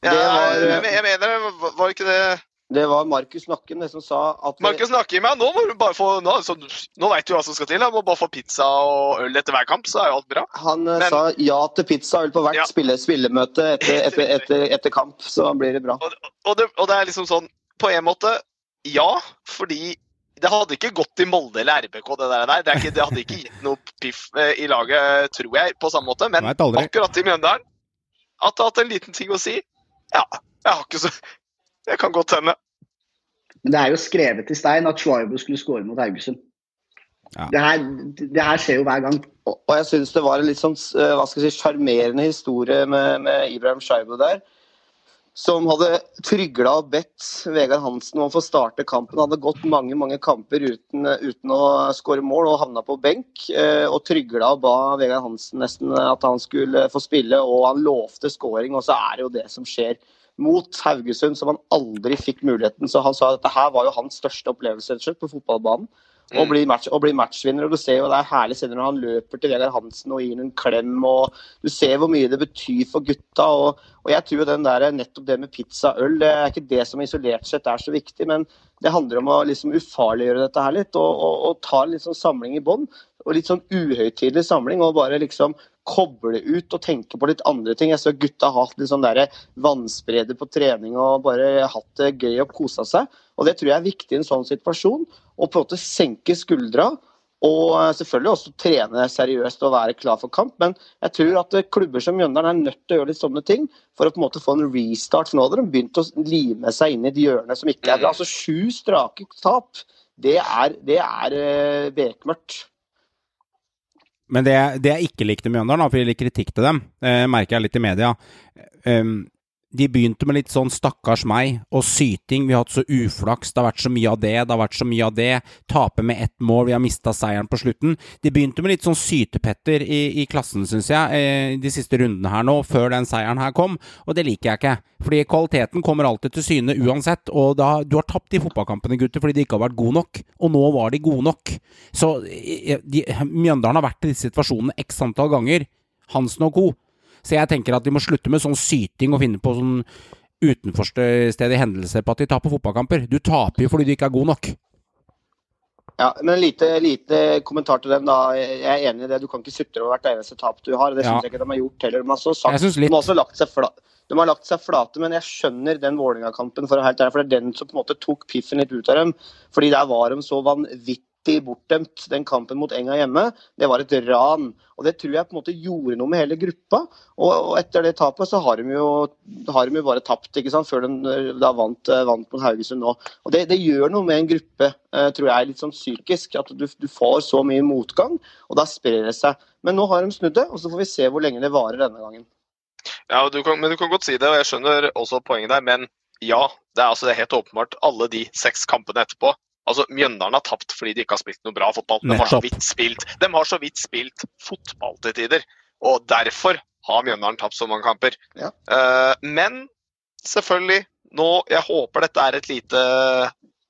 Ja, jeg, jeg mener var- var ikke det Det var Markus Nakken det som sa at Markus Nakken, ja, nå må du bare få Nå, så, nå veit du hva som skal til. Jeg må bare få pizza og øl etter hver kamp, så er jo alt bra. Han eh, Men- sa ja til pizza og øl på hvert Ja. spille, spillemøte etter, (laughs) etter, etter, etter kamp. Så blir det bra. Og det, og det er liksom sånn På en måte, ja, fordi det hadde ikke gått i Molde eller RBK, det der. der. Det, er ikke, det hadde ikke gitt noe piff eh, i laget, tror jeg, på samme måte. Men akkurat i Mjøndalen, at det har hatt en liten ting å si, ja, jeg har ikke så Det kan godt hende. Men det er jo skrevet i stein at Schweibo skulle skåre mot Haugesund. Ja. Det, her, det her skjer jo hver gang. Og, og jeg syns det var en litt sånn eh, hva skal jeg si, sjarmerende historie med, med Ibrahim Shaibo der. Som hadde trygla og bedt Vegard Hansen om å få starte kampen. Han hadde gått mange mange kamper uten, uten å skåre mål og havna på benk. eh, Og trygla og ba Vegard Hansen nesten at han skulle få spille, og han lovte skåring. Og så er det jo det som skjer mot Haugesund, som han aldri fikk muligheten. Så han sa at dette her var jo hans største opplevelse slett, på fotballbanen. Og Mm. bli, match, og bli matchvinner. og Du ser jo det er herlig scener når han løper til Vegard Hansen og gir ham en klem. og Du ser hvor mye det betyr for gutta. og, og jeg tror den der, nettopp det med pizza og øl, det er ikke det som isolert sett er så viktig. Men det handler om å liksom ufarliggjøre dette her litt, og, og, og ta en litt sånn samling i bånn. Og litt sånn uhøytidelig samling, og bare liksom koble ut og tenke på litt andre ting. Jeg så gutta har hatt litt sånn der vannspreder på trening og bare hatt det gøy og kosa seg. Og det tror jeg er viktig i en sånn situasjon. Å på en måte senke skuldra. Og selvfølgelig også trene seriøst og være klar for kamp. Men jeg tror at klubber som Mjøndalen er nødt til å gjøre litt sånne ting for å på en måte få en restart. For nå hadde de begynt å lime seg inn i et hjørne som ikke er bra. Altså sju strake tap, det er, det er eh, bekmørkt. Men det, det jeg ikke likte med Mjøndalen, da, for jeg litt kritikk til dem, eh, merker jeg litt i media Ehm, De begynte med litt sånn 'stakkars meg' og syting. Vi har hatt så uflaks, det har vært så mye av det, det har vært så mye av det. Tape med ett mål, vi har mista seieren på slutten. De begynte med litt sånn sytepetter i, i klassen, syns jeg, eh, de siste rundene her nå, før den seieren her kom, og det liker jeg ikke. Fordi kvaliteten kommer alltid til syne uansett, og da, du har tapt de fotballkampene, gutter, fordi de ikke har vært gode nok, og nå var de gode nok. Så de, Mjøndalen har vært i disse situasjonene x antall ganger, Hansen og co. Så jeg tenker at de må slutte med sånn syting og finne på sånn utenforstedige hendelser på at de taper fotballkamper. Du taper jo fordi du ikke er god nok. Ja, men lite, lite kommentar til dem, da. Jeg er enig i det. Du kan ikke sutre over hvert eneste tap du har. Det Ja. jeg ikke de har gjort heller. De har, så sagt, de har også lagt seg fla de har lagt seg flate, men jeg skjønner den Vålerenga-kampen, for for det er den som på en måte tok piffen litt ut av dem. Fordi der var de så vanvittig alltid bortdømt. Den kampen mot Enga hjemme, det var et ran. Og Det tror jeg på en måte gjorde noe med hele gruppa. Og, og etter det tapet så har de jo, har de jo bare tapt, ikke sant, før de da vant, eh, vant mot Haugesund nå. Og det, det, gjør noe med en gruppe, eh, tror jeg, litt sånn psykisk. At du, du får så mye motgang, og da sprer det seg. Men nå har de snudd det, og så får vi se hvor lenge det varer denne gangen. Ja, du kan, men du kan godt si det, og jeg skjønner også poenget der. Men ja, det er, altså, det er helt åpenbart alle de seks kampene etterpå. Altså, Mjøndalen har tapt fordi de ikke har spilt noe bra fotball. De har så vidt spilt, de har så vidt spilt fotball til tider. Og derfor har Mjøndalen tapt så mange kamper. Ja. Uh, men selvfølgelig, nå Jeg håper dette er et lite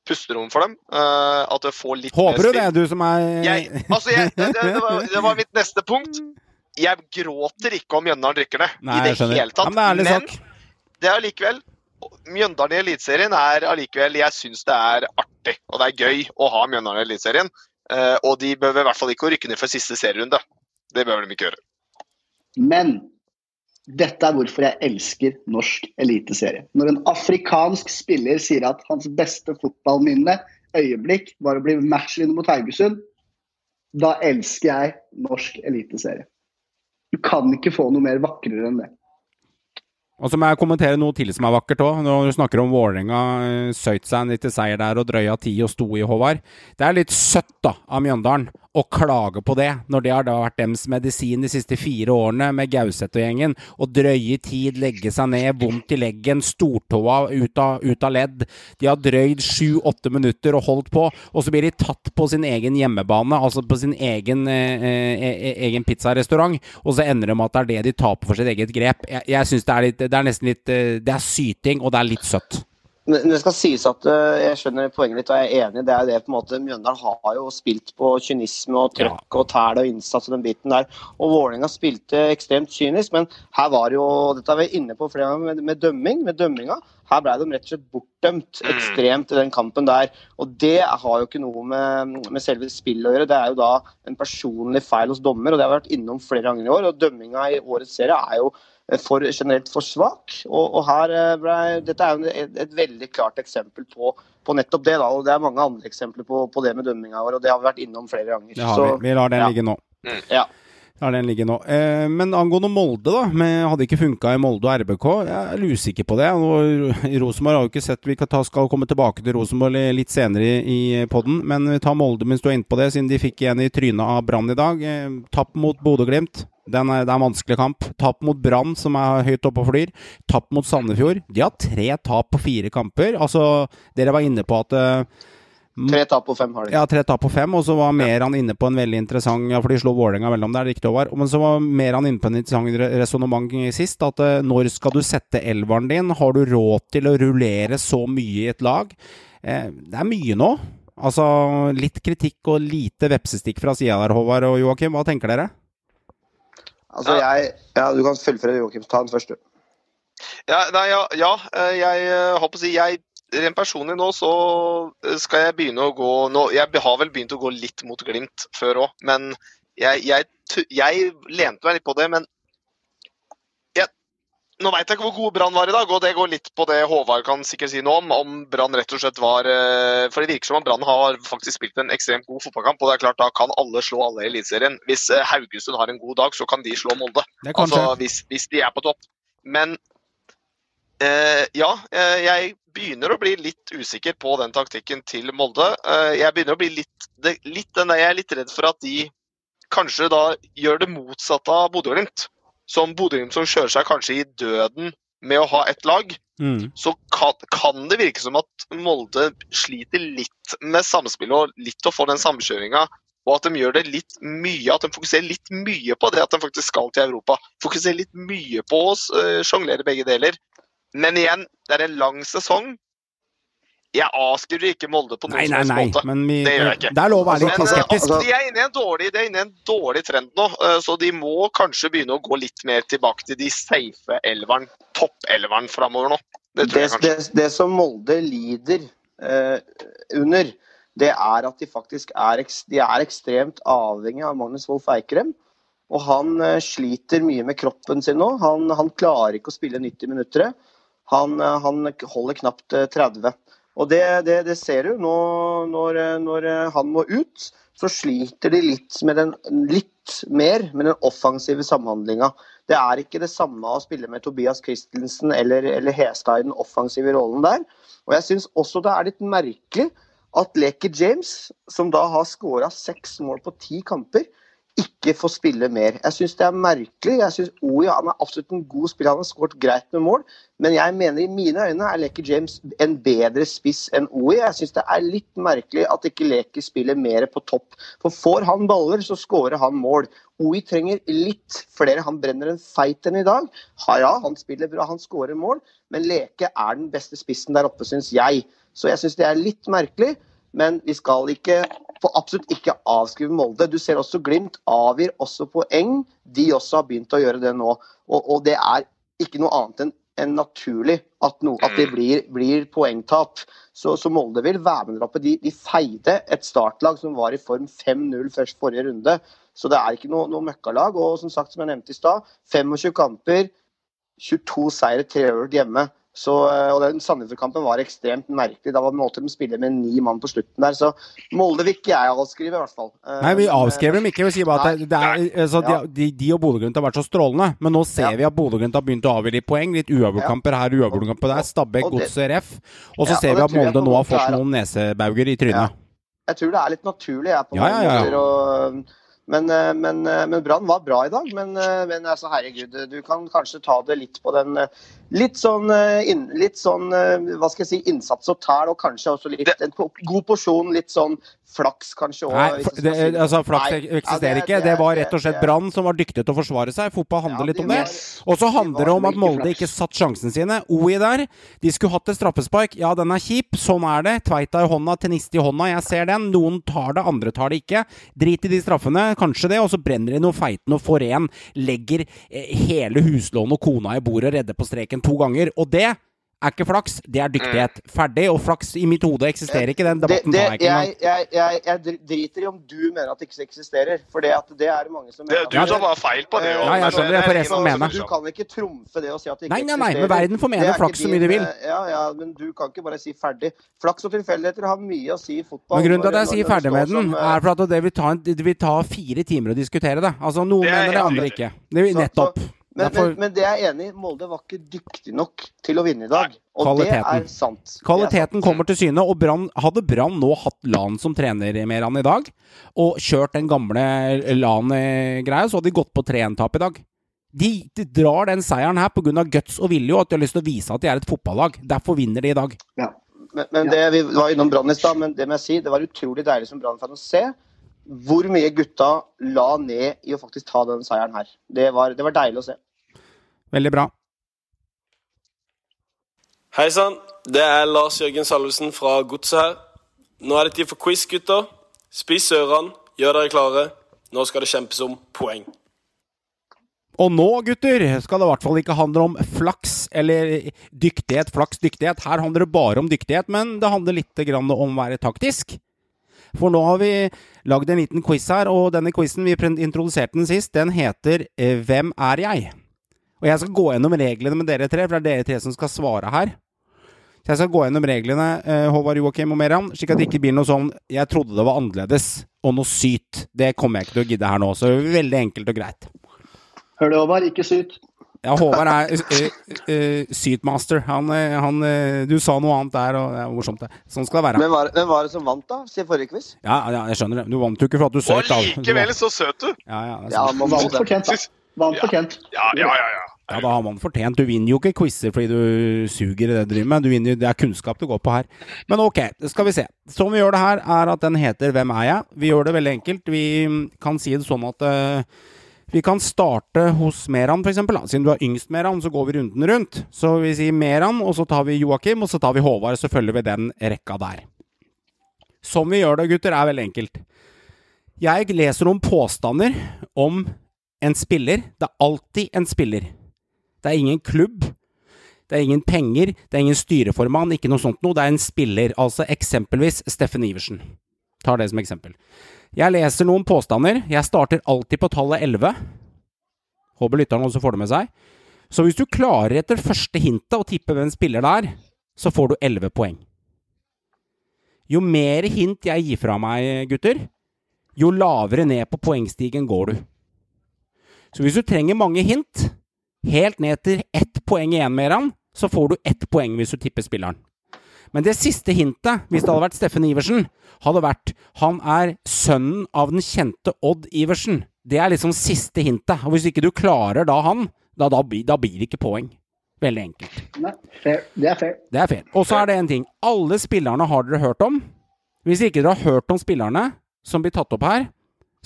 pusterom for dem. Uh, at det får litt Håper du det, du som er jeg, altså jeg, det, det, var, det, var, mitt neste punkt. Jeg gråter ikke om Mjøndalen rykker ned Nei, i det hele tatt. Ja, men det er, men det er allikevel Mjøndalen i Eliteserien er allikevel Jeg syns det er artig og det er gøy å ha Mjøndalen i Eliteserien. Uh, og de behøver i hvert fall ikke å rykke ned for siste serierunde. Det behøver de ikke gjøre. Men dette er hvorfor jeg elsker norsk eliteserie. Når en afrikansk spiller sier at hans beste fotballminne, øyeblikk, var å bli matchvinner mot Haugesund, da elsker jeg norsk eliteserie. Du kan ikke få noe mer vakrere enn det. Og så må jeg kommentere noe til som er vakkert òg. Når du snakker om Vålerenga uh, søyt seg litt til seier der og drøya ti og sto i, Håvard. Det er litt søtt da, av Mjøndalen å klage på det, når det har da vært deres medisin de siste fire årene med Gauseth og gjengen. Å drøye tid, legge seg ned, vondt i leggen, stortåa ut av, ut av ledd. De har drøyd sju-åtte minutter og holdt på, og så blir de tatt på sin egen hjemmebane, altså på sin egen, eh, eh, egen pizzarestaurant, og så ender det med at det er det de taper for sitt eget grep. Jeg, jeg syns det, det, er nesten litt Det er syting, og det er litt søtt. Men det skal sies at Jeg skjønner poenget ditt, og jeg er enig. Det er det på en måte Mjøndalen har jo spilt på kynisme og trøkk og tæl og innsats og den biten der. Og Vålerenga spilte ekstremt kynisk, men her var jo Dette er vi inne på flere ganger med, med dømming. Med dømminga. Her ble de rett og slett bortdømt mm. ekstremt i den kampen der. Og det har jo ikke noe med, med selve spillet å gjøre. Det er jo da en personlig feil hos dommer, og det har vi vært innom flere ganger i år. Og dømminga i årets serie er jo for, generelt for svak. Og, og her eh, ble, Dette er jo et, et, veldig klart eksempel på, på nettopp det. Da, og Det er mange andre eksempler på, på det med dømminga vår, og det har vi vært innom flere ganger. Det har vi. Vi lar den ja. ligge nå. Ja. Ja, den ligger nå. Eh, men angående Molde, da. Med, hadde ikke funka i Molde og RBK. Jeg er usikker på det. Rosenborg har jo ikke sett Vi skal komme tilbake til Rosenborg litt senere i, i poden. Men vi tar Molde mens du er inne på det, siden de fikk igjen i trynet av Brann i dag. Eh, tapp mot Bodø-Glimt. Det er en vanskelig kamp. Tap mot Brann, som er høyt oppe og flyr. Tap mot Sandefjord. De har tre tap på fire kamper. Altså, dere var inne på at eh, Tre tap på fem har de. Ja, tre tap på fem. Og så var Meran inne på en veldig interessant Ja, for de slo Vålerenga mellom der, det, er riktig, Håvard. Men så var Meran inne på en interessant resonnement sist. At uh, når skal du sette elveren din? Har du råd til å rullere så mye i et lag? Eh, det er mye nå. Altså litt kritikk og lite vepsestikk fra sida der, Håvard og Joakim. Hva tenker dere? Altså, jeg Ja, du kan fullføre, Joakim. Ta den først, du. Ja, nei, ja, ja, eh, jeg håper å si jeg rent personlig nå så skal jeg begynne å gå nå, Jeg har vel begynt å gå litt mot Glimt før òg, men jeg, jeg, jeg, lente meg litt på det. Men nå veit jeg ikke hvor god Brann var i dag, og det går litt på det Håvard kan sikkert si noe om. Om Brann rett og slett var eh, For det virker som om Brann har faktisk spilt en ekstremt god fotballkamp. Og det er klart da kan alle slå alle i Eliteserien. Hvis eh, Haugesund har en god dag, så kan de slå Molde. Altså hvis, hvis de er på topp. Men eh, ja, uh, jeg begynner å bli litt usikker på den taktikken til Molde. Jeg begynner å bli litt, litt Jeg er litt redd for at de kanskje da gjør det motsatte av Bodø-Glimt. Som Bodø-Glimt som kjører seg kanskje i døden med å ha ett lag. Mm. Så kan, kan, det virke som at Molde sliter litt med samspillet og litt å få den samkjøringa. Og at de gjør det litt mye, at de fokuserer litt mye på det at de faktisk skal til Europa. Fokuserer litt mye på å sjonglere begge deler. Men igjen, det er en lang sesong. Jeg avskriver ikke Molde på noen nei, nei, måte. Vi, det gjør jeg ikke. Det er lov å være litt men, skeptisk. Altså, de, er inne i en dårlig, de er inne i en dårlig trend nå, eh, så de må kanskje begynne å gå litt mer tilbake til de safe elveren, toppelveren framover nå. Det, det, det, det, som Molde lider eh, under, det er at de faktisk er, de er ekstremt avhengig av Magnus Wolff Eikrem. Og han eh, sliter mye med kroppen sin nå. Han, han klarer ikke å spille 90 minutter. Han, eh, han holder knapt 30. Eh, Og det, det, det ser du nå når, når han må ut. Så sliter de litt, med den, litt mer med den offensive samhandlinga. Det er ikke det samme å spille med Tobias Christensen eller, eller Hestad i den offensive rollen der. Og jeg syns også det er litt merkelig at Leke James, som da har skåra seks mål på ti kamper, ikke får spille mer. Jeg syns det er merkelig. Jeg synes Oi han er absolutt en god spiller, han har skåret greit med mål. Men jeg mener i mine øyne er Leke James en bedre spiss enn Oi. Jeg syns det er litt merkelig at ikke Leke spiller mer på topp. For får han baller, så skårer han mål. Oi trenger litt flere. Han brenner en feit enn i dag. Ha, ja, han spiller bra, han skårer mål. Men Leke er den beste spissen der oppe, syns jeg. Så jeg syns det er litt merkelig. Men vi skal ikke for absolutt ikke avskrive Molde. Du ser også Glimt avgir også poeng. De også har begynt å gjøre det nå. Og, og det er ikke noe annet enn en naturlig at, no, at det blir, blir poengtap. Så, så, Molde vil være med oppe. De, de, feide et startlag som var i form 5-0 først forrige runde. Så det er ikke noe, noe møkkalag. Og som sagt, som jeg nevnte i stad, 25 kamper, 22 seire, 3 øvert hjemme. Så, eh, og den Sandefjord-kampen var ekstremt merkelig. Da var det måte de spiller med ni mann på slutten der. Så Molde vil ikke jeg avskrive, i hvert fall. Eh, Nei, vi avskriver dem ikke. Vi sier bare at det, det er, altså, ja. de, de, og Bodø-Glimt har vært så strålende. Men nå ser ja. vi at Bodø-Glimt har begynt å avgi litt poeng. Litt uavgjortkamper her, uavgjortkamper der. Stabæk, Godset, RF. Og så ja, ser vi at Molde nå har fått noen nesebauger i trynet. Jeg tror det er litt naturlig, jeg, på mange måter. Og men, eh, men, eh, men Brann var bra i dag. Men, eh, men altså, herregud, du kan kanskje ta det litt på den Litt sånn, litt sånn hva skal jeg si, innsats og tæl, og kanskje også litt en god porsjon litt sånn flaks, kanskje. Også, Nei, det, altså, flaks Nei, eksisterer det, ikke. Det var rett og slett Brann som var dyktig til å forsvare seg. Fotball handler ja, litt om det. Og så handler det om at Molde ikke satt sjansene sine. OI der. De skulle hatt et straffespark. Ja, den er kjip. Sånn er det. Tveita i hånda, tennist i hånda. Jeg ser den. Noen tar det, andre tar det ikke. Drit i de straffene. Kanskje det. Og så brenner de noe feiten og får en. Legger eh, hele huslånet og kona i bordet og redder på streken to ganger. Og det er ikke flaks, det er dyktighet. Mm. Ferdig. Og flaks i mitt hode eksisterer ikke. Den debatten tar jeg ikke jeg, jeg, jeg, jeg, driter i om du mener at det ikke eksisterer, for det, det er mange som mener. Det er du som har feil på det. Ja, jeg skjønner det. For resten mener. Du kan ikke trumfe det og si at det ikke nei, nei, nei, eksisterer. Men verden får mene flaks så mye de vil. Ja, ja, men du kan ikke bare si ferdig. Flaks og tilfeldigheter har mye å si i fotball. Men grunnen til at jeg sier ferdig med den, er for at det vil ta, det vil ta fire timer å diskutere det. Altså, noen mener det, andre ikke. Det vil nettopp. Men, men, men, det er jeg enig i. Molde var ikke dyktig nok til å vinne i dag. Og Kvaliteten. det er sant. Kvaliteten er sant. kommer til syne. Og Brann, hadde Brann nå hatt Lan som trener med han i dag, og kjørt den gamle Lan-greia, så hadde de gått på 3-1-tap i dag. De, de, drar den seieren her pga. guts og vilje, og at de har lyst til å vise at de er et fotballag. Derfor vinner de i dag. Ja. Men, men det, Vi var innom Brann i stad, men det må jeg si, det var utrolig deilig som Brann-fan å se hvor mye gutta la ned i å faktisk ta den seieren her. Det var, det var deilig å se. Veldig bra. Hei sann, det er Lars Jørgen Salvesen fra Godset her. Nå er det tid for quiz, gutter. Spis ørene, gjør dere klare. Nå skal det kjempes om poeng. Og nå, gutter, skal det i hvert fall ikke handle om flaks eller dyktighet, flaks, dyktighet. Her handler det bare om dyktighet, men det handler litt om å være taktisk. For nå har vi lagd en liten quiz her, og denne quizen, vi introduserte den sist, den heter eh, Hvem er jeg? Og jeg skal gå gjennom reglene med dere tre, for det er dere tre som skal svare her. Så jeg skal gå gjennom reglene, uh, Håvard Joakim og Meran, slik at det ikke blir noe sånn 'jeg trodde det var annerledes', og noe syt. Det kommer jeg ikke til å gidde her nå. Så veldig enkelt og greit. Hør det, Håvard. Ikke syt. Ja, Håvard er uh, uh, sytmaster. Han, han, Du sa noe annet der, og det er morsomt, det. Sånn skal det være. Hvem var, hvem var det som vant, da? Siden forrige quiz? Ja, ja, jeg skjønner det. Du vant jo ikke for at du søt. Og likevel så søt du! Ja, ja, ja man vant fortjent, da. Vant fortjent. Ja, ja, ja, ja. Ja, da har man fortjent. Du vinner jo ikke quizer fordi du suger i det du driver med. Vinner, det er kunnskap du går på her. Men ok, skal vi se. Som vi gjør det her, er at den heter Hvem er jeg? Vi gjør det veldig enkelt. Vi kan si det sånn at uh, vi kan starte hos Meran, f.eks. Siden du er yngst Meran, så går vi runden rundt. Så vi sier Meran, og så tar vi Joakim, og så tar vi Håvard. Så følger vi den rekka der. Som vi gjør det, gutter, er veldig enkelt. Jeg leser noen påstander om en spiller. Det er alltid en spiller. Det er ingen klubb. Det er ingen penger, det er ingen styreformann, ikke noe sånt noe. Det er en spiller, altså eksempelvis Steffen Iversen. Tar det som eksempel. Jeg leser noen påstander. Jeg starter alltid på tallet 11. Håper lytteren også får det med seg. Så hvis du klarer etter første hintet å tippe hvem spiller det er, så får du 11 poeng. Jo mer hint jeg gir fra meg, gutter, jo lavere ned på poengstigen går du. Så hvis du trenger mange hint, helt ned til ett poeng igjen med han, så får du ett poeng hvis du tipper spilleren. Men det siste hintet, hvis det hadde vært Steffen Iversen, hadde vært han er sønnen av den kjente Odd Iversen. Det er liksom siste hintet. Og hvis ikke du klarer da han, da, da, da blir det ikke poeng. Veldig enkelt. Nei, fair. Det er fair. Det er fair. Og så er det en ting. Alle spillerne har dere hørt om. Hvis ikke dere har hørt om spillerne som blir tatt opp her,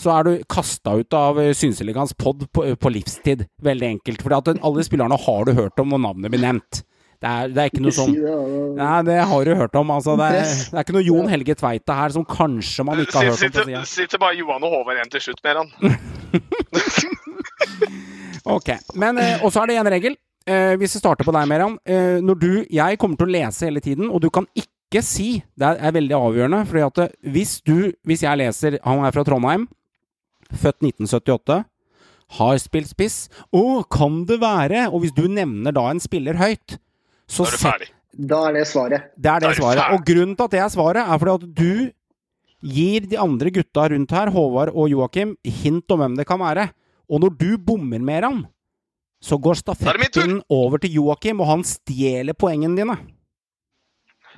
så er du kasta ut av Synseligans Synseligaens pod på, på livstid. Veldig enkelt. For alle spillerne har du hørt om, og navnet blir nevnt. Det er, det er ikke noe sånn det. Nei, det har du hørt om. Altså, det, er, det er ikke noe Jon Helge Tveita her som kanskje man ikke har hørt om. Sitter, sitter bare Johan og Håvard igjen til slutt, Meran. (laughs) Ok, men eh, Og så er det en regel. Eh, hvis vi starter på deg, Meran. Eh, når du Jeg kommer til å lese hele tiden, og du kan ikke si Det er, er veldig avgjørende, fordi at eh, hvis du Hvis jeg leser Han er fra Trondheim, født 1978, har spilt spiss Å, kan det være? Og hvis du nevner da en spiller høyt, så Da er du ferdig. Da er det svaret. det er det er svaret. Og grunnen til at det er svaret, er fordi at du gir de andre gutta rundt her, Håvard og Joakim, hint om hvem det kan være. Og når du bommer med han, så går stafetten over til Joakim, og han stjeler poengene dine.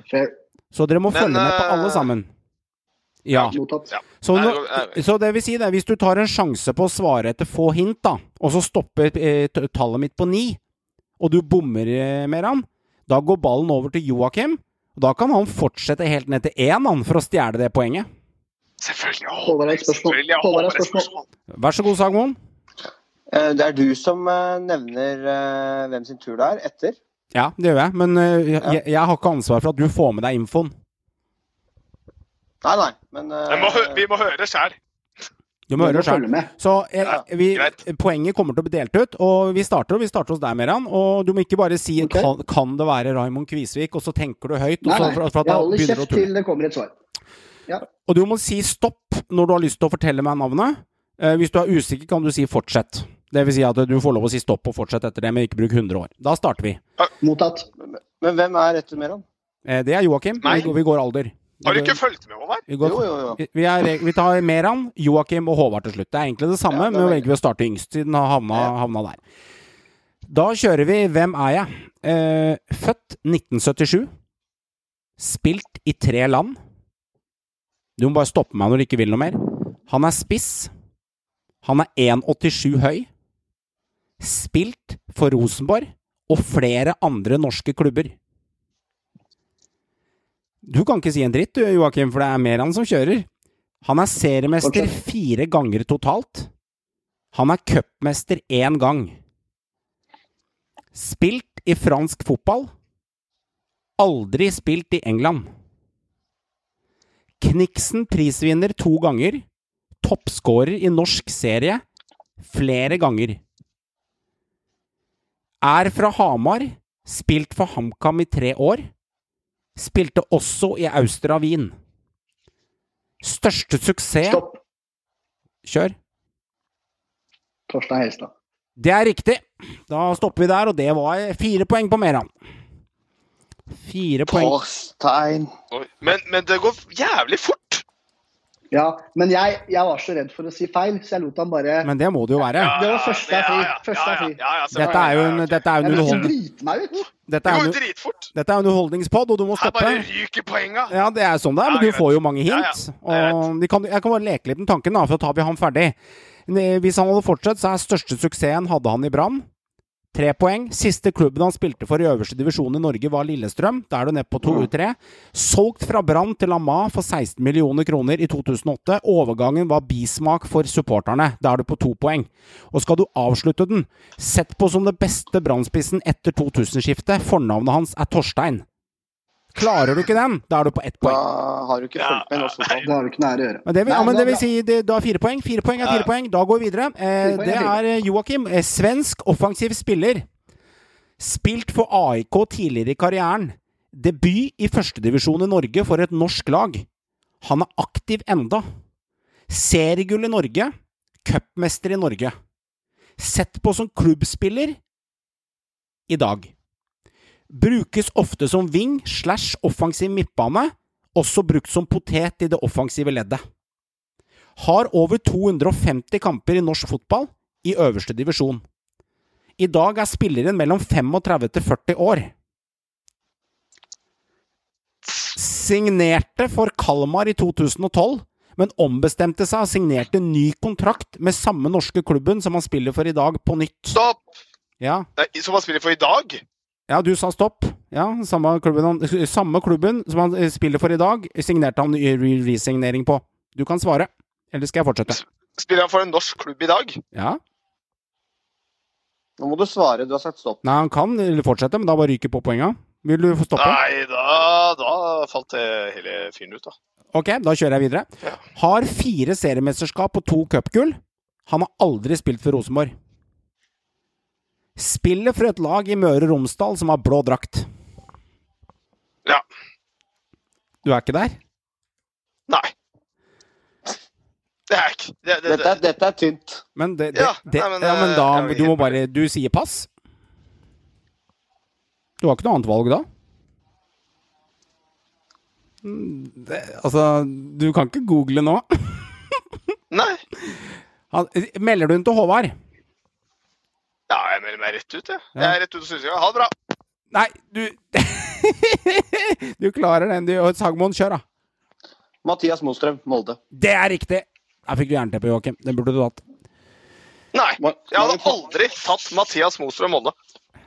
Fair. Så dere må Men, følge med på alle eh, sammen. Ja. Ja. Så, det så det vil si det, hvis du tar en sjanse på å svare etter få hint, da, og så stopper eh, tallet mitt på ni, og du bommer eh, med han, da går ballen over til Joakim. og Da kan han fortsette helt ned til én, han, for å stjele det poenget. Selvfølgelig. Jeg Håvard har et spørsmål. spørsmål. Vær så god, Sagmoen. Eh, Det er du som nevner hvem sin tur det er etter. Ja, det gjør jeg, men jeg, jeg har ikke ansvar for at du får med deg infoen. Nei, nei, men uh, Vi må, vi må høre sjæl. Du må høre sjøl. Så jeg, Ja, vi, poenget kommer til å bli delt ut, og vi starter, og vi starter hos deg, Meran. Og du må ikke bare si okay. kan, 'kan det være Raymond Kvisvik', og så tenker du høyt. Og, Nei, så, nei. for, for at Jeg holder kjeft til det kommer et svar. Og du må si stopp når du har lyst til å fortelle meg navnet. Eh, hvis du er usikker, kan du si fortsett. Det vil si at du får lov å si stopp og fortsett etter det, men ikke bruk 100 år. Da starter vi. Mottatt. Men hvem er etter Meran? Eh, det er Joakim. Vi, vi går alder. Har du ikke fulgt med, Håvard? Vi, går, Jo, jo, jo. Vi, er, vi tar Meran, Joakim og Håvard til slutt. Det er egentlig det samme, Ja, det men er velger vi å starte yngst, siden han havna, havna der. Da kjører vi Hvem er jeg? Eh, født 1977. Spilt i tre land. Du må bare stoppe meg når du ikke vil noe mer. Han er spiss. Han er 1,87 høy. Spilt for Rosenborg og flere andre norske klubber. Du kan ikke si en dritt, du, Joakim, for det er mer han som kjører. Han er seriemester okay. fire ganger totalt. Han er cupmester én gang. Spilt i fransk fotball. Aldri spilt i England. Kniksen prisvinner to ganger. Toppskårer i norsk serie flere ganger. Er fra Hamar. Spilt for HamKam i tre år. Spilte også i Austria Wien. Største suksess Stopp. Kjør. Torstein Helstad. Det er riktig. Da stopper vi der, og det var fire poeng på Meran. Fire poeng. Torstein Men, men det går jævlig fort. Ja, men jeg, jeg var så redd for å si feil, så jeg lot han bare Men det må det jo være. Det var første er fri. Ja, ja, Første er ja, fri. ja, ja, Dette er jo en, dette er en underholdning. drite meg ut. Dette er en, dette er en underholdningspod, og du må Her stoppe. bare ryker poenga. Ja, det er sånn det er, men du får jo mange hint. Og kan, jeg kan bare leke litt med tanken, da, så tar vi ham ferdig. Hvis han hadde fortsatt, så er største suksessen hadde han i Brann. Tre poeng. Siste klubben han spilte for i øverste divisjon i Norge, var Lillestrøm. Da er du nede på to tre. Solgt fra Brann til Lama for 16 millioner kroner i 2008. Overgangen var bismak for supporterne. Da er du på to poeng. Og skal du avslutte den, sett på som det beste Brann-spissen etter 2000-skiftet. Fornavnet hans er Torstein. Klarer du ikke den, da er du på ett Da poeng. har du ikke fulgt med i norsk fotball. Da har du ikke nære å gjøre. Men det vil, Nei, ja, men det er vil si det, du har fire poeng. Fire poeng er fire poeng. Da går vi videre. Eh, det er er eh, Joakim. Eh, svensk offensiv spiller. Spilt for AIK tidligere i karrieren. Debut i førstedivisjon i Norge for et norsk lag. Han er aktiv enda. Seriegull i Norge. Cupmester i Norge. Sett på som klubbspiller i dag. Brukes ofte som wing slash offensiv midtbane, også brukt som potet i det offensive leddet. Har over 250 kamper i norsk fotball i øverste divisjon. I dag er spilleren mellom 35 til 40 år. Signerte for Kalmar i 2012, men ombestemte seg og signerte ny kontrakt med samme norske klubben som han spiller for i dag, på nytt. Stopp! Ja, Nei, som han spiller for i dag? Ja du sa stopp. Ja, samme klubben, samme klubben som han eh, spiller for i dag, signerte han resignering på. Du kan svare, eller skal jeg fortsette? Spiller han for en norsk klubb i dag? Ja. Nå må du svare. Du har sagt stopp. Nei, han kan fortsette, men da bare ryker på poenga. Vil du få stoppe? Nei, da, da falt det hele fyren ut, da. Ok, da kjører jeg videre. Har fire seriemesterskap og to cupgull. Han har aldri spilt for Rosenborg. Spiller for et lag i Møre og Romsdal som har blå drakt. Ja. Du er ikke der? Nei. Det er ikke det, det, Dette, er- dette er tynt. Men, det, det, Ja, det, nei, ja, men, men, eh, da jo Du må bare Du sier pass? Du har ikke noe annet valg da? Mm, Det, altså, du kan ikke google nå. (laughs) Nei. Han, melder du den til Håvard? Ja, jeg melder meg rett ut, jeg. Ja. Jeg er rett ut og syns Ha det bra. Nei, du (laughs) Du klarer den, du. Sagmoen, kjør, da. Mathias Mostrøm, Molde. Det er riktig! Der fikk du jernteppe, Joakim. Den burde du hatt. Nei. Jeg hadde aldri tatt Mathias Mostrøm Molde.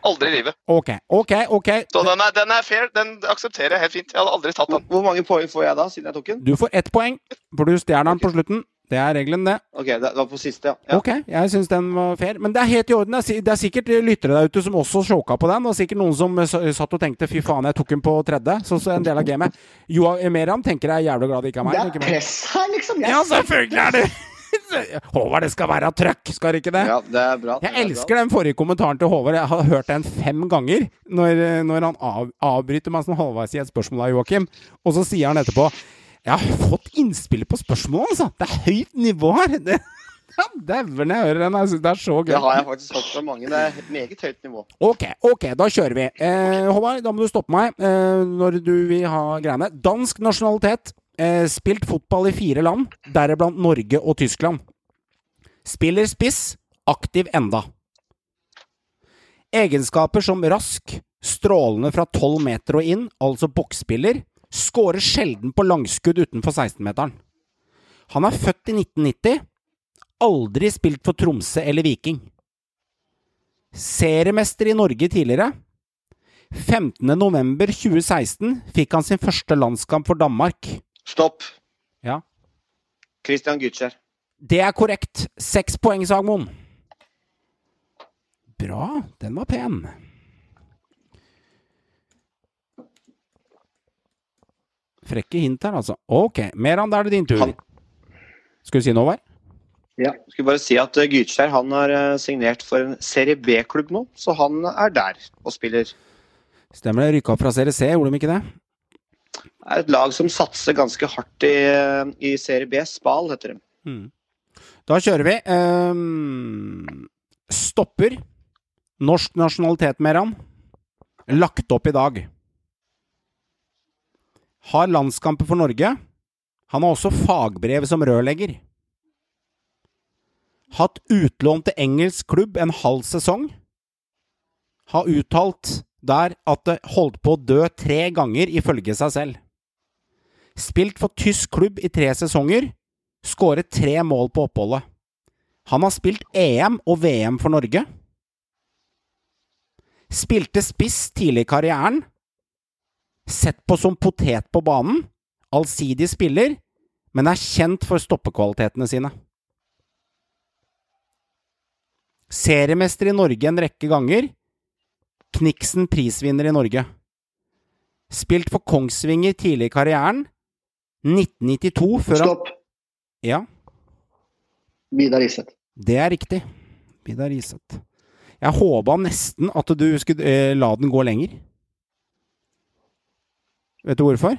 Aldri i livet. Ok, ok, ok. Så den er, den er fair. Den aksepterer jeg helt fint. Jeg hadde aldri tatt den. hvor mange poeng får jeg da, siden jeg tok den? Du får ett poeng, for du stjeler den på slutten. Det er regelen, det. Ok, det var på siste, ja. ja. Ok, jeg syns den var fair. Men det er helt i orden. Det er, er sikkert lyttere der ute som også sjokka på den. Det er sikkert noen som eh, satt og tenkte 'fy faen, jeg tok den på tredje'. Så, så en del av gamet. Joa Meram tenker jeg er jævlig glad det ikke er meg. Det er press her, liksom. Ja, selvfølgelig er det (laughs) Håvard, det skal være trøkk, skal det ikke det? Ja, det er bra. Jeg er elsker den forrige kommentaren til Håvard. Jeg har hørt den fem ganger. Når, når han av, avbryter meg sånn halvveis i et spørsmål av Joakim, og så sier han etterpå Jeg har fått innspill på spørsmålet, altså! Det er høyt nivå her! Det, (laughs) ja, Dæven, jeg hører den. Jeg synes det er så gøy. Det har jeg faktisk fått fra mange. Det er et meget høyt nivå. Ok, ok, da kjører vi. Eh, Håvard, da må du stoppe meg eh, når du vil ha greiene. Dansk nasjonalitet. Eh, spilt fotball i fire land, deriblant Norge og Tyskland. Spiller spiss, aktiv enda. Egenskaper som rask, strålende fra 12 meter og inn, altså boksspiller. Skårer sjelden på langskudd utenfor 16-meteren. Han er født i 1990. Aldri spilt for Tromsø eller Viking. Seriemester i Norge tidligere. 15.11.2016 fikk han sin første landskamp for Danmark. Stopp. Ja. Christian Gytskjær. Det er korrekt. Seks poeng, Sagmoen. Bra. Den var pen. Frekke hint her, altså. Ok, Meran, da er det din tur. Han- Skal du si noe, Vær? Ja. Skulle bare si at eh, Gytskjær han har eh, signert for en serie B-klubb nå, så han er der og spiller. Stemmer det. Rykka opp fra Serie C, gjorde de ikke det? Det er et lag som satser ganske hardt i, i serie B. Spal heter det. Da kjører vi. Um, stopper. Norsk nasjonalitet, Meran. Lagt opp i dag. Har landskamper for Norge. Han har også fagbrev som rørlegger. Hatt utlån til engelsk klubb en halv sesong. Har uttalt der at det holdt på å dø tre ganger, ifølge seg selv. Spilt for tysk klubb i tre sesonger. Skåret tre mål på oppholdet. Han har spilt EM og VM for Norge. Spilte spiss tidlig i karrieren. Sett på som potet på banen. Allsidig spiller, men er kjent for stoppekvalitetene sine. Seriemester i Norge en rekke ganger. Kniksen prisvinner i Norge. Spilt for Kongsvinger tidlig i karrieren. 1992 før han Stopp. Ja. Vidar Iseth. Det er riktig. Vidar Iseth. Jeg håpa nesten at du skulle eh, la den gå lenger. Vet du hvorfor?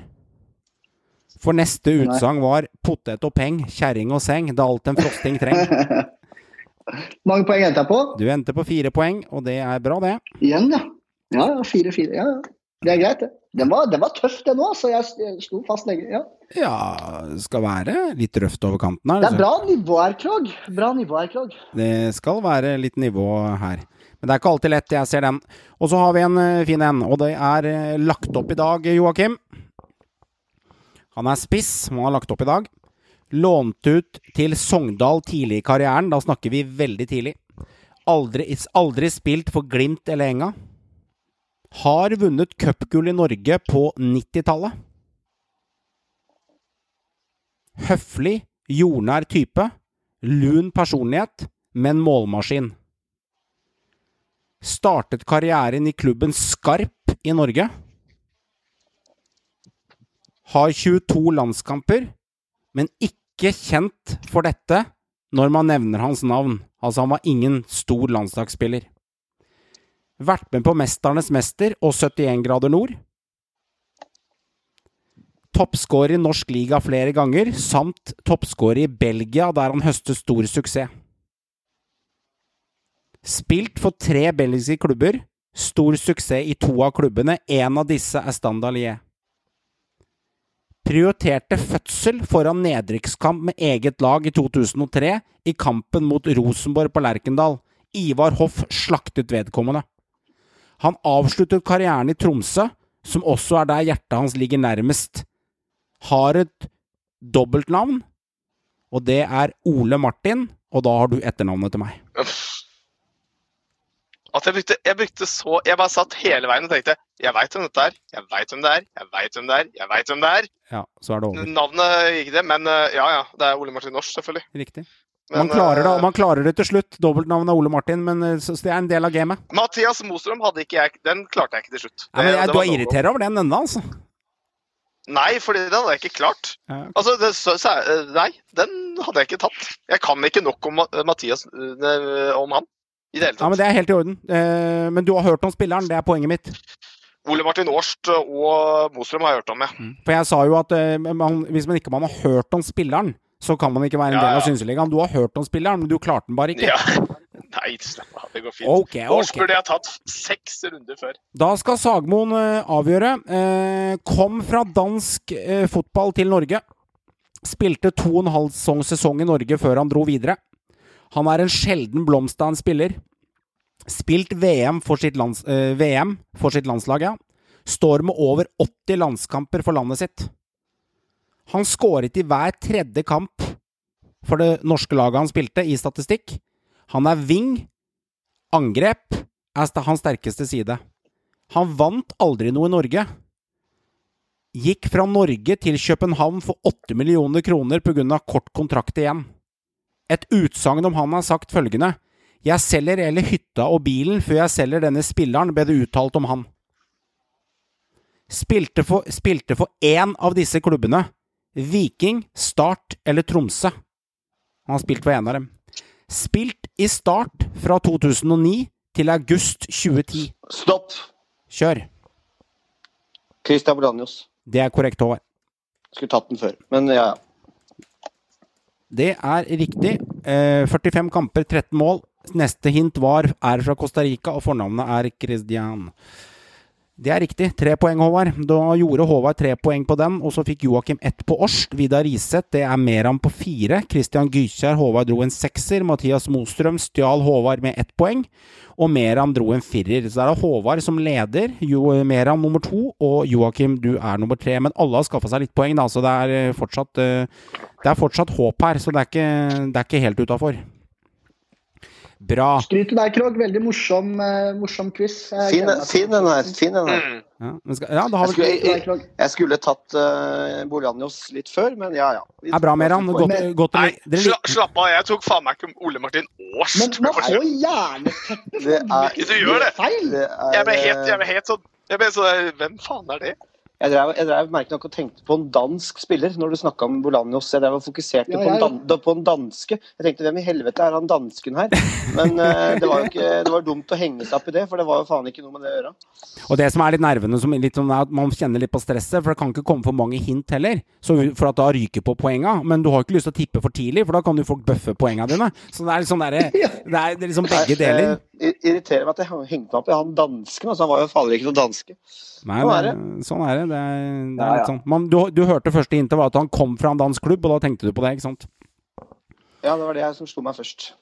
For neste utsagn var 'potet og peng, kjerring og seng'. Det er alt en frosting trenger. (laughs) Mange poeng endte jeg på? Du endte på fire poeng, og det er bra, det. Igjen, ja. Ja, ja, fire, fire. Ja. Det er greit, det. Den var, den var tøff, den òg, så jeg sto fast lenge. Ja. Ja, skal være litt røft over kanten her. Det er altså. bra nivå her, Krog. Bra nivå her, Krog. Det skal være litt nivå her. Men det er ikke alltid lett, jeg ser den. Og så har vi en eh, fin en, og det er eh, lagt opp i dag, Joakim. Han er spiss, som han har lagt opp i dag. Lånt ut til Sogndal tidlig i karrieren, da snakker vi veldig tidlig. Aldri, aldri spilt for Glimt eller Enga. Har vunnet cupgull i Norge på 90-tallet. Høflig, jordnær type. Lun personlighet, men målmaskin. Startet karrieren i klubben Skarp i Norge. Har 22 landskamper, men ikke kjent for dette når man nevner hans navn. Altså, han var ingen stor landslagsspiller. Vært med på Mesternes mester og 71 grader nord. Toppskårer i norsk liga flere ganger, samt toppskårer i Belgia, der han høster stor suksess. Spilt for tre belgiske klubber. Stor suksess i to av klubbene. En av disse er Standa Lier. Prioriterte fødsel foran nedrykkskamp med eget lag i 2003 i kampen mot Rosenborg på Lerkendal. Ivar Hoff slaktet vedkommende. Han avsluttet karrieren i Tromsø, som også er der hjertet hans ligger nærmest. Har et dobbeltnavn, og det er Ole Martin, og da har du etternavnet til meg. At jeg brukte, jeg brukte så Jeg bare satt hele veien og tenkte Jeg veit hvem dette er. Jeg veit hvem det er. Jeg veit hvem det er. Jeg vet hvem det er. Ja, så er det over. Navnet gikk det, men eh, ja ja. Det er Ole Martin Norsk, selvfølgelig. Riktig. Men, Man klarer, det, eh, man klarer det til slutt. Dobbeltnavnet Ole Martin, men eh, det er en del av gamet. Mathias Mostrøm hadde ikke jeg Den klarte jeg ikke til slutt. Ja, men jeg, du er irritert over den ennå, altså. Nei, fordi den hadde jeg ikke klart. Ja. Altså, det, så, så, nei, den hadde jeg ikke tatt. Jeg kan ikke nok om Mathias om han i det hele Ja, men Det er helt i orden. Eh, men du har hørt om spilleren, det er poenget mitt. Ole Martin Årst og Mostrøm har jeg hørt om, ja. For jeg sa jo at eh, man, hvis man ikke man har hørt om spilleren, så kan man ikke være en Ja, del av ja. Synseligaen. Du har hørt om spilleren, men du klarte den bare ikke. ja. (laughs) Nei, det går fint. Okay, Årst ok. burde jeg tatt seks runder før. Da skal Sagmoen eh, avgjøre. Eh, kom fra dansk fotball til Norge. Spilte to og en halv sesong, sesong i Norge før han dro videre. Han er en sjelden blomst av en spiller. Spilt VM for sitt, lands, eh, VM for sitt landslag, ja. Står med over 80 landskamper for landet sitt. Han skåret i hver tredje kamp for det norske laget han spilte, i statistikk. Han er wing. Angrep er hans sterkeste side. Han vant aldri noe i Norge. Gikk fra Norge til København for 8 millioner kroner pga. kort kontrakt igjen. Et utsagn om han har sagt følgende Jeg selger hele hytta og bilen før jeg selger denne spilleren, ble det uttalt om han. Spilte for, spilte for én av disse klubbene. Viking, Start eller Tromsø. Han har spilt for én av dem. Spilt i Start fra 2009 til august 2010. Stopp! Kjør. Christian Bolanios. Det er korrekt, Håvard. Skulle tatt den før, men ja, ja. Det er riktig. Eh, 45 kamper, 13 mål. Neste hint var er fra Costa Rica, og fornavnet er Christian. Det er riktig. Tre poeng, Håvard. Da gjorde Håvard tre poeng på den, og så fikk Joakim ett på Årst. Vidar Riseth, det er Meran på fire. Christian Gykjær, Håvard dro en sekser. Mathias Mostrøm stjal Håvard med ett poeng. Og Meran dro en firer. Så det er Håvard som leder. Jo, Meran nummer to, og Joakim, du er nummer tre. Men alle har skaffa seg litt poeng, da, så det er eh, fortsatt eh, Det er fortsatt håp her, så det er ikke, det er ikke helt utafor. Bra. Skryt til deg, Krog. Veldig morsom, eh, morsom quiz. Finn Fin, fin den her. Fin den her. Ja, skal, ja, da har Jeg skulle, jeg, jeg skulle tatt uh, Bolanios litt før, men ja, ja. Vi- er bra, Meran. Godt, godt Nei, dere sla, slapp av. Jeg tok faen meg ikke Ole Martin Aas. Men man er jo hjerneteppe er- Du gjør det. feil. Det er, Jeg ble helt, eh, sånn, Hvem faen er det? Jeg drev, jeg drev nok og tenkte på en dansk spiller når du snakka om Bolanjos. Jeg drev og fokuserte Ja, på, en dan, på en danske. Jeg tenkte hvem i helvete er han dansken her? Men uh, det var jo ikke, det var dumt å henge seg opp i det, for det var jo faen ikke noe med det å gjøre. Og det som er litt nervene, som litt sånn er at man kjenner litt på stresset, for det kan ikke komme for mange hint heller, så for at da ryker på poenga. Men du har ikke lyst til å tippe for tidlig, for da kan jo folk bøffe poenga dine. Så det er liksom, der, (laughs) Det er det er liksom begge deler. Det ir- irriterer meg at jeg hengte meg opp i han dansken. Altså, han var jo fader ikke noen danske. Nei, Sånn er det, sånn er det. Det er, det er Ja, ja. sånn. Man, du, du hørte første hintet var at han kom fra en dansk klubb, og da tenkte du på det, ikke sant? Ja, det var det som slo meg først.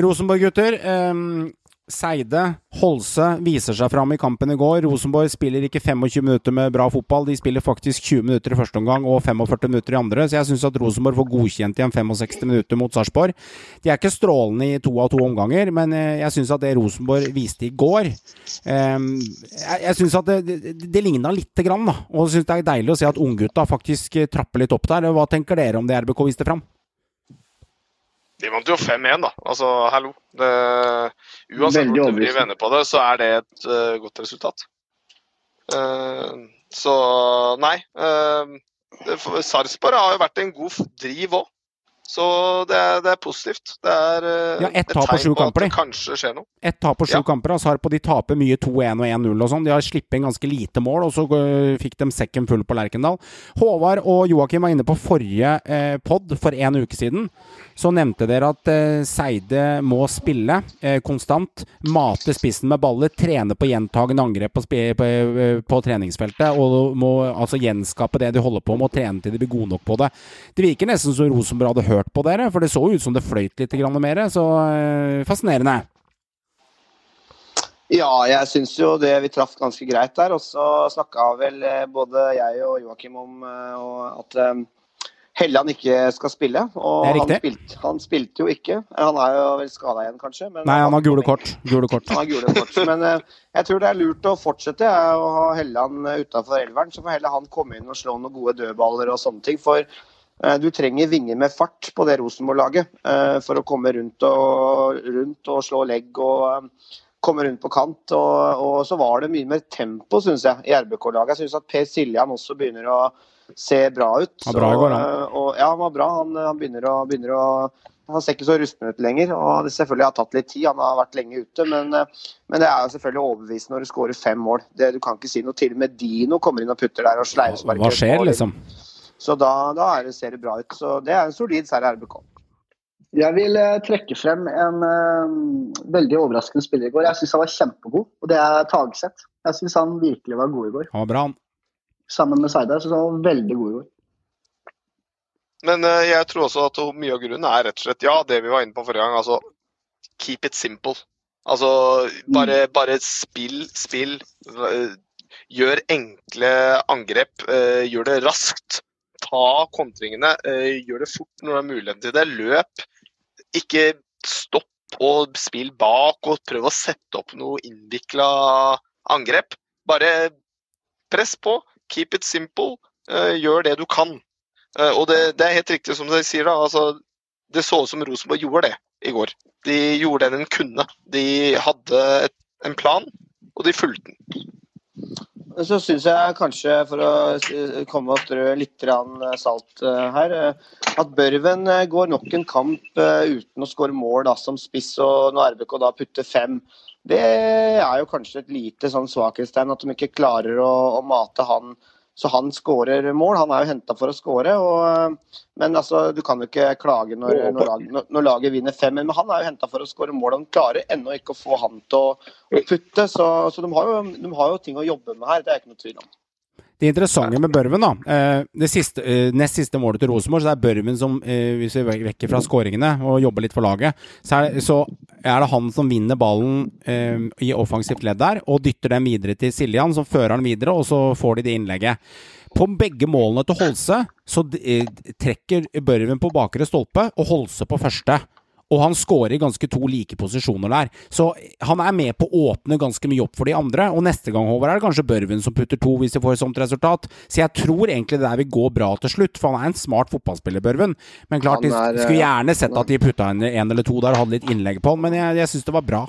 Rosenborg-gutter. ehm, Seide, Holse viser seg fram i kampen i går. Rosenborg spiller ikke 25 minutter med bra fotball, de spiller faktisk 20 minutter i første omgang og 45 minutter i andre, så jeg syns at Rosenborg får godkjent igjen 65 minutter mot Sarpsborg. De er ikke strålende i to av to omganger, men eh, jeg syns at det Rosenborg viste i går ehm, Jeg, syns at det, det, det ligna lite grann, da. Og syns det er deilig å se at unggutta faktisk trapper litt opp der. Hva tenker dere om det RBK viste fram? De vant jo 5-1, da. Altså, hallo. Det, uansett hvor du blir venner på det, så er det et uh, godt resultat. Uh, så nei. Uh, Sarpsborg har jo vært en god driv òg. Så det er, det er positivt. Det er eh, Ja, et, et tegn på på at kamper, det de. kanskje skjer noe. Ett tap på sju Ja. kamper. Altså Harpo de taper mye 2-1 og 1-0 og sånn. De har sluppet inn ganske lite mål, og så øh, fikk de sekken full på Lerkendal. Håvard og Joakim var inne på forrige eh, pod for en uke siden. Så nevnte dere at eh, Seide må spille eh, konstant. Mate spissen med baller, trene på gjentagende angrep på, på, eh, på treningsfeltet. Og må altså gjenskape det de holder på med, og trene til de blir gode nok på det. Det virker nesten som Rosenborg hadde hørt på dere, for det så ut som det fløyt litt mer. Så eh, fascinerende. Ja, jeg syns jo det vi traff ganske greit der. Og så snakka vel eh, både jeg og Joakim om eh, at Helland ikke skal spille. Og han spilte, han spilte jo ikke. Han er jo vel skada igjen, kanskje. Men Nei, han har gule kort. Gule kort. Han har gule kort. Men jeg tror det er lurt å fortsette å ha Helland utafor elveren. Så får heller han komme inn og slå noen gode dødballer og sånne ting. For du trenger vinger med fart på det Rosenborg-laget eh, for å komme rundt og, rundt og slå legg og eh, komme rundt på kant. Og, og så var det mye mer tempo, syns jeg, i RBK-laget. Jeg syns at Per Siljan også begynner å se bra ut. Var bra i går, han. Og, ja, han var bra. Han, han begynner å, begynner å han ser ikke så rusten ut lenger. og det selvfølgelig har tatt litt tid, han har vært lenge ute. Men, eh, men det er jo selvfølgelig overbevisende når du skårer fem mål. Det, du kan ikke si noe til og med Dino kommer inn og putter der og sleivsparker. Hva skjer, liksom? Så da, da er det, ser det bra ut. Så det er en solid seier RBK. Jeg vil eh, trekke frem en uh, veldig overraskende spiller i går. Jeg syns han var kjempegod, og det er Tagseth. Jeg syns han virkelig var god i går. Han bra. Sammen med Seidar syns han var veldig god i går. Men uh, jeg tror også at mye av grunnen er rett og slett ja, det vi var inne på forrige gang. Altså keep it simple. Altså bare, bare spill, spill. Gjør enkle angrep. Gjør det raskt. Ta kontringene. eh, Gjør det fort når det er mulighet til det. Løp. Ikke stopp og spill bak og prøv å sette opp noe innvikla angrep. Bare press på. Keep it simple. eh, Gjør det du kan. Eh, Og det, det er helt riktig som dere sier, da. Altså, det så ut som Rosenborg gjorde det i går. De gjorde det de kunne. De hadde et, en plan, og de fulgte den. Så syns jeg kanskje, for å komme og strø litt salt eh, her, eh, at Børven eh, går nok en kamp uten å skåre mål da, som spiss, og når RBK da putter fem. Det er jo kanskje et lite sånn svakhetstegn at de ikke klarer å, å mate han så han skårer mål. Han er jo henta for å skåre. og, Men altså, du kan jo ikke klage når, når, laget, når, laget vinner fem. Men han er jo henta for å skåre mål. han De klarer ennå ikke å få han til å, putte. Så, så de, har jo, de har jo ting å jobbe med her, det er ikke noe tvil om. Det interessante med Børven, da eh, det siste, eh, Nest siste målet til Rosenborg, så er Børven som, eh, hvis vi vekker fra skåringene og jobber litt for laget, så er, så er det han som vinner ballen i offensivt ledd der, og dytter den videre til Siljan, som fører den videre, og så får de det innlegget. På begge målene til Holse så trekker Børven på bakre stolpe, og Holse på første. Og han scorer i ganske to like posisjoner der. Så han er med på å åpne ganske mye opp for de andre. Og neste gang, Håvard, er det kanskje Børven som putter to, hvis de får et sånt resultat. Så jeg tror egentlig det der vil gå bra til slutt, for han er en smart fotballspiller, Børven. Men klart, de er, skulle eh, gjerne sett at de putta en, en eller to der og hadde litt innlegg på han, men jeg, jeg syns det var bra.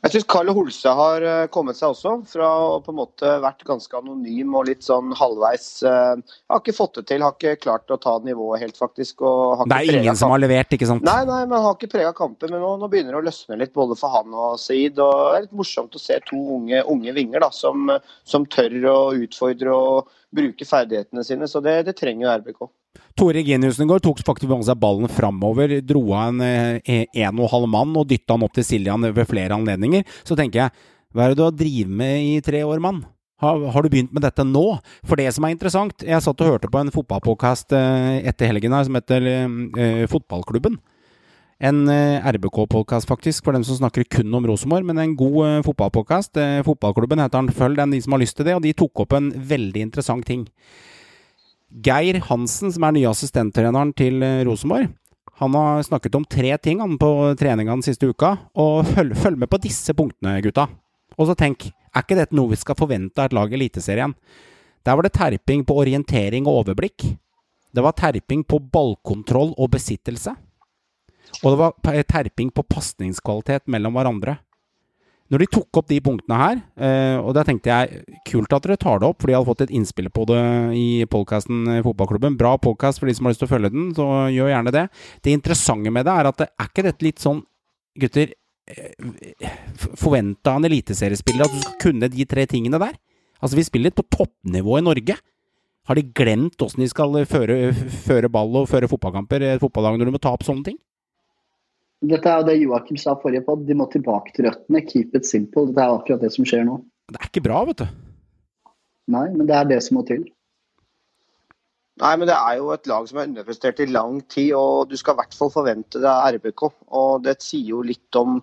Jeg syns Karl Holse har eh, kommet seg også, fra å på en måte vært ganske anonym og litt sånn halvveis Jeg Har ikke fått det til, har ikke klart å ta nivået helt, faktisk. Det er ingen som har levert, ikke sant? Nei, nei, men har ikke prega kamper. Men nå, nå begynner det å løsne litt både for han og Seid. Og det er litt morsomt å se to unge, unge vinger da, som, som tør å utfordre og bruke ferdighetene sine. Så det, det trenger jo RBK. Tore går tok faktisk med seg ballen framover, dro av en eh, en og halv mann og dytta han opp til Siljan ved flere anledninger. Så tenker jeg, hva er det du har drevet med i tre år, mann? Har, har, du begynt med dette nå? For det som er interessant Jeg satt og hørte på en fotballpodkast eh, etter helgen her som heter eh, Fotballklubben. En eh, RBK-podkast, faktisk, for dem som snakker kun om Rosenborg. Men en god eh, fotballpodkast. Eh, fotballklubben heter den. Følg den, de som har lyst til det. Og de tok opp en veldig interessant ting. Geir Hansen, som er nye assistenttreneren til eh, Rosenborg, han har snakket om tre ting han, på treninga den siste uka. Og følg, følg, med på disse punktene, gutta. Og så tenk, er ikke dette noe vi skal forvente av et lag i Eliteserien? Der var det terping på orientering og overblikk. Det var terping på ballkontroll og besittelse. Og det var terping på pasningskvalitet mellom hverandre. Når de tok opp de punktene her, eh, og da tenkte jeg kult at dere tar det opp, fordi jeg hadde fått et innspill på det i podkasten Fotballklubben. Bra podkast for de som har lyst til å følge den, så gjør gjerne det. Det interessante med det er at det er ikke dette litt sånn, gutter Forventa en eliteseriespiller at du skal kunne de tre tingene der? Altså, vi spiller litt på toppnivå i Norge. Har de glemt åssen de skal føre, føre ball og føre fotballkamper, et fotballag, når du må ta opp sånne ting? Dette er jo det Joakim sa forrige på, de må tilbake til røttene. Keep it simple. Dette er akkurat det som skjer nå. Det er ikke bra, vet du. Nei, men det er det som må til. Nei, men det er jo et lag som er underprestert i lang tid, og du skal i hvert fall forvente det av RBK. Og det sier jo litt om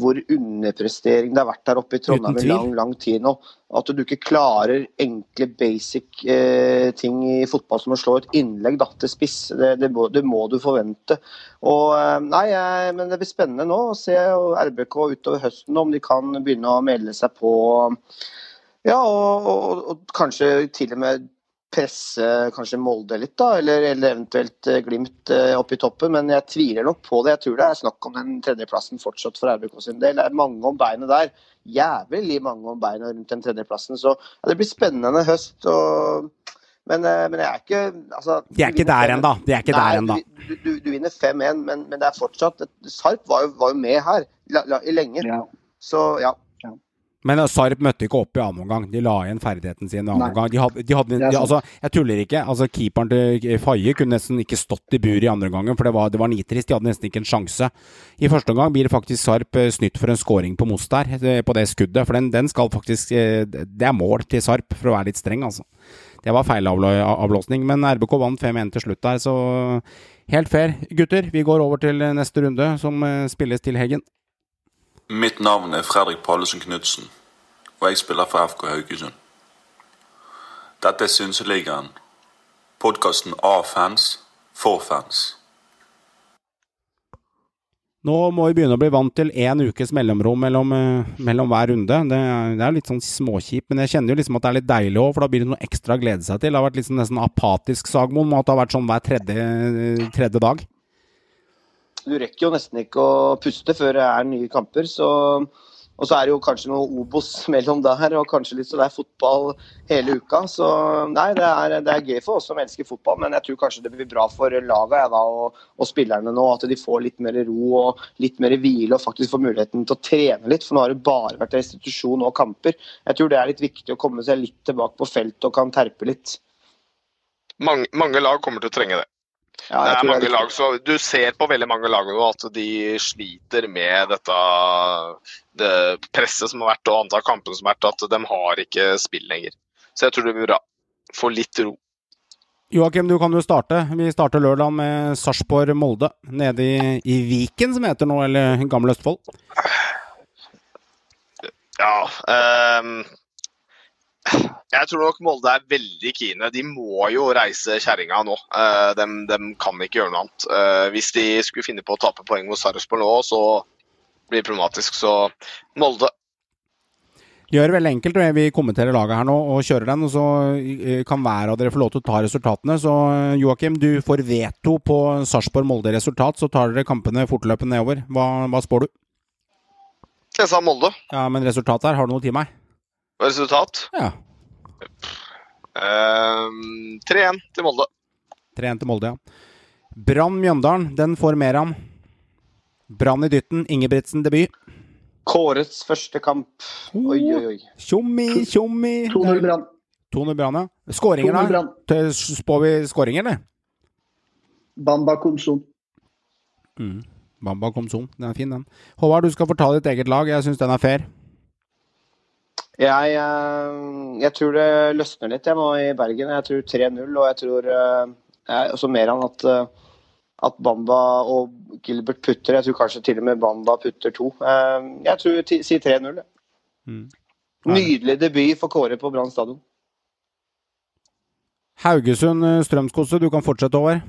hvor underprestering det har vært der oppe i Trondheim i lang, lang tid nå. At du ikke klarer enkle, basic eh, ting i fotball som å slå et innlegg da, til spiss. Det, det, må, det, må, du forvente. Og eh, nei, jeg, men Det blir spennende nå å se RBK utover høsten om de kan begynne å melde seg på. Ja, og, og, og kanskje til og med presse kanskje Molde litt, da, eller, eller eventuelt uh, Glimt uh, opp i toppen. Men jeg tviler nok på det. Jeg tror det er snakk om den tredjeplassen fortsatt for RBK sin del. Det er mange om beinet der. Jævlig mange om beinet rundt den tredjeplassen. Så ja, det blir spennende høst. og men, uh, men, jeg er ikke altså, De er ikke der ennå. De er ikke nei, der ennå. Du, du, du, vinner 5-1, men, men, det er fortsatt Sarp var jo, var jo med her la, la, lenge. Ja. Så ja. Men Sarp møtte ikke opp i annen omgang. De la igjen ferdigheten sin i annen omgang. De hadde, de hadde, de, altså, jeg tuller ikke. Altså, Keeperen til Faye kunne nesten ikke stått i bur i andre omgang, for det var, det var nitrist. De hadde nesten ikke en sjanse. I første omgang blir faktisk Sarp eh, snytt for en scoring på Most der, eh, på det skuddet. For den, den, skal faktisk eh, Det er mål til Sarp, for å være litt streng, altså. Det var feilavblåsning, men RBK vant 5-1 til slutt der, så helt fair. Gutter, vi går over til neste runde, som spilles til helgen. Mitt navn er Fredrik Pallesen Knutsen, og jeg spiller for FK Haugesund. Dette er Synseligaen, podkasten av fans, for fans. Nå må vi begynne å bli vant til én ukes mellomrom mellom, mellom hver runde. Det er, det er, litt sånn småkjipt, men jeg kjenner jo liksom at det er litt deilig òg, for da blir det noe ekstra å glede seg til. Det har vært liksom nesten apatisk Sagmoen, at det har vært sånn hver tredje, tredje dag du rekker jo nesten ikke å puste før det er nye kamper. så og så er det jo kanskje noe Obos (laughs) mellom der, og kanskje litt så det er fotball hele uka. Så nei, det er, det er, gøy for oss som elsker fotball, men jeg tror kanskje det blir bra for laget jeg, da, og, og, spillerne nå. At de får litt mer ro og litt mer hvile og faktisk får muligheten til å trene litt. For nå har det bare vært restitusjon og kamper. Jeg tror det er litt viktig å komme seg litt tilbake på feltet og kan terpe litt. Mange, mange lag kommer til å trenge det. Ja, det er mange lag, så Du ser på veldig mange lag nå at de sliter med dette det presset som har vært og antall kamper som har vært, at de har ikke spill lenger. Så jeg tror det blir bra. Få litt ro. Joakim, du kan jo starte. Vi starter lørdag med Sarpsborg-Molde nede i, i, Viken, som heter nå, eller Gamle Østfold. Ja um jeg tror nok Molde er veldig kine. De må jo reise kjerringa nå. De, eh, de, kan ikke gjøre noe annet. Eh, hvis de skulle finne på å tape poeng mot Sarpsborg nå, så blir det problematisk. Så Molde. Gjør det veldig enkelt. Vi kommenterer laget her nå og kjører den. og Så eh, kan hver av dere få lov til å ta resultatene. Så Joakim, du får veto på Sarpsborg-Molde-resultat. Så tar dere kampene fortløpende nedover. Hva, hva spår du? Jeg sa Molde. Ja, Men resultatet her, har du noe til meg? Resultat? Ja. Uh, 3-1 til Molde. 3-1 til Molde, ja. Brann Mjøndalen, den får Meran. Brann i dytten, Ingebrigtsen debut. Kårets første kamp. Oi, oi, oi. Tjommi, tjommi. 2-0 Brann. 2-0 Brann, ja. Skåringer, da? Spår vi skåringer, eller? Bamba Komsom. Mm. Bamba Komsom, Den er fin, den. Håvard, du skal fortale ditt eget lag. Jeg syns den er fair. Jeg, eh, jeg tror det løsner litt jeg nå i Bergen. Jeg tror 3-0, og jeg tror eh, jeg, også mer enn at, eh, at Bamba og Gilbert putter. Jeg tror kanskje til og med Bamba putter to. Jeg tror si 3-0. Mm. Nydelig debut for Kåre på Brann stadion. Haugesund-Strømskose, du kan fortsette, over.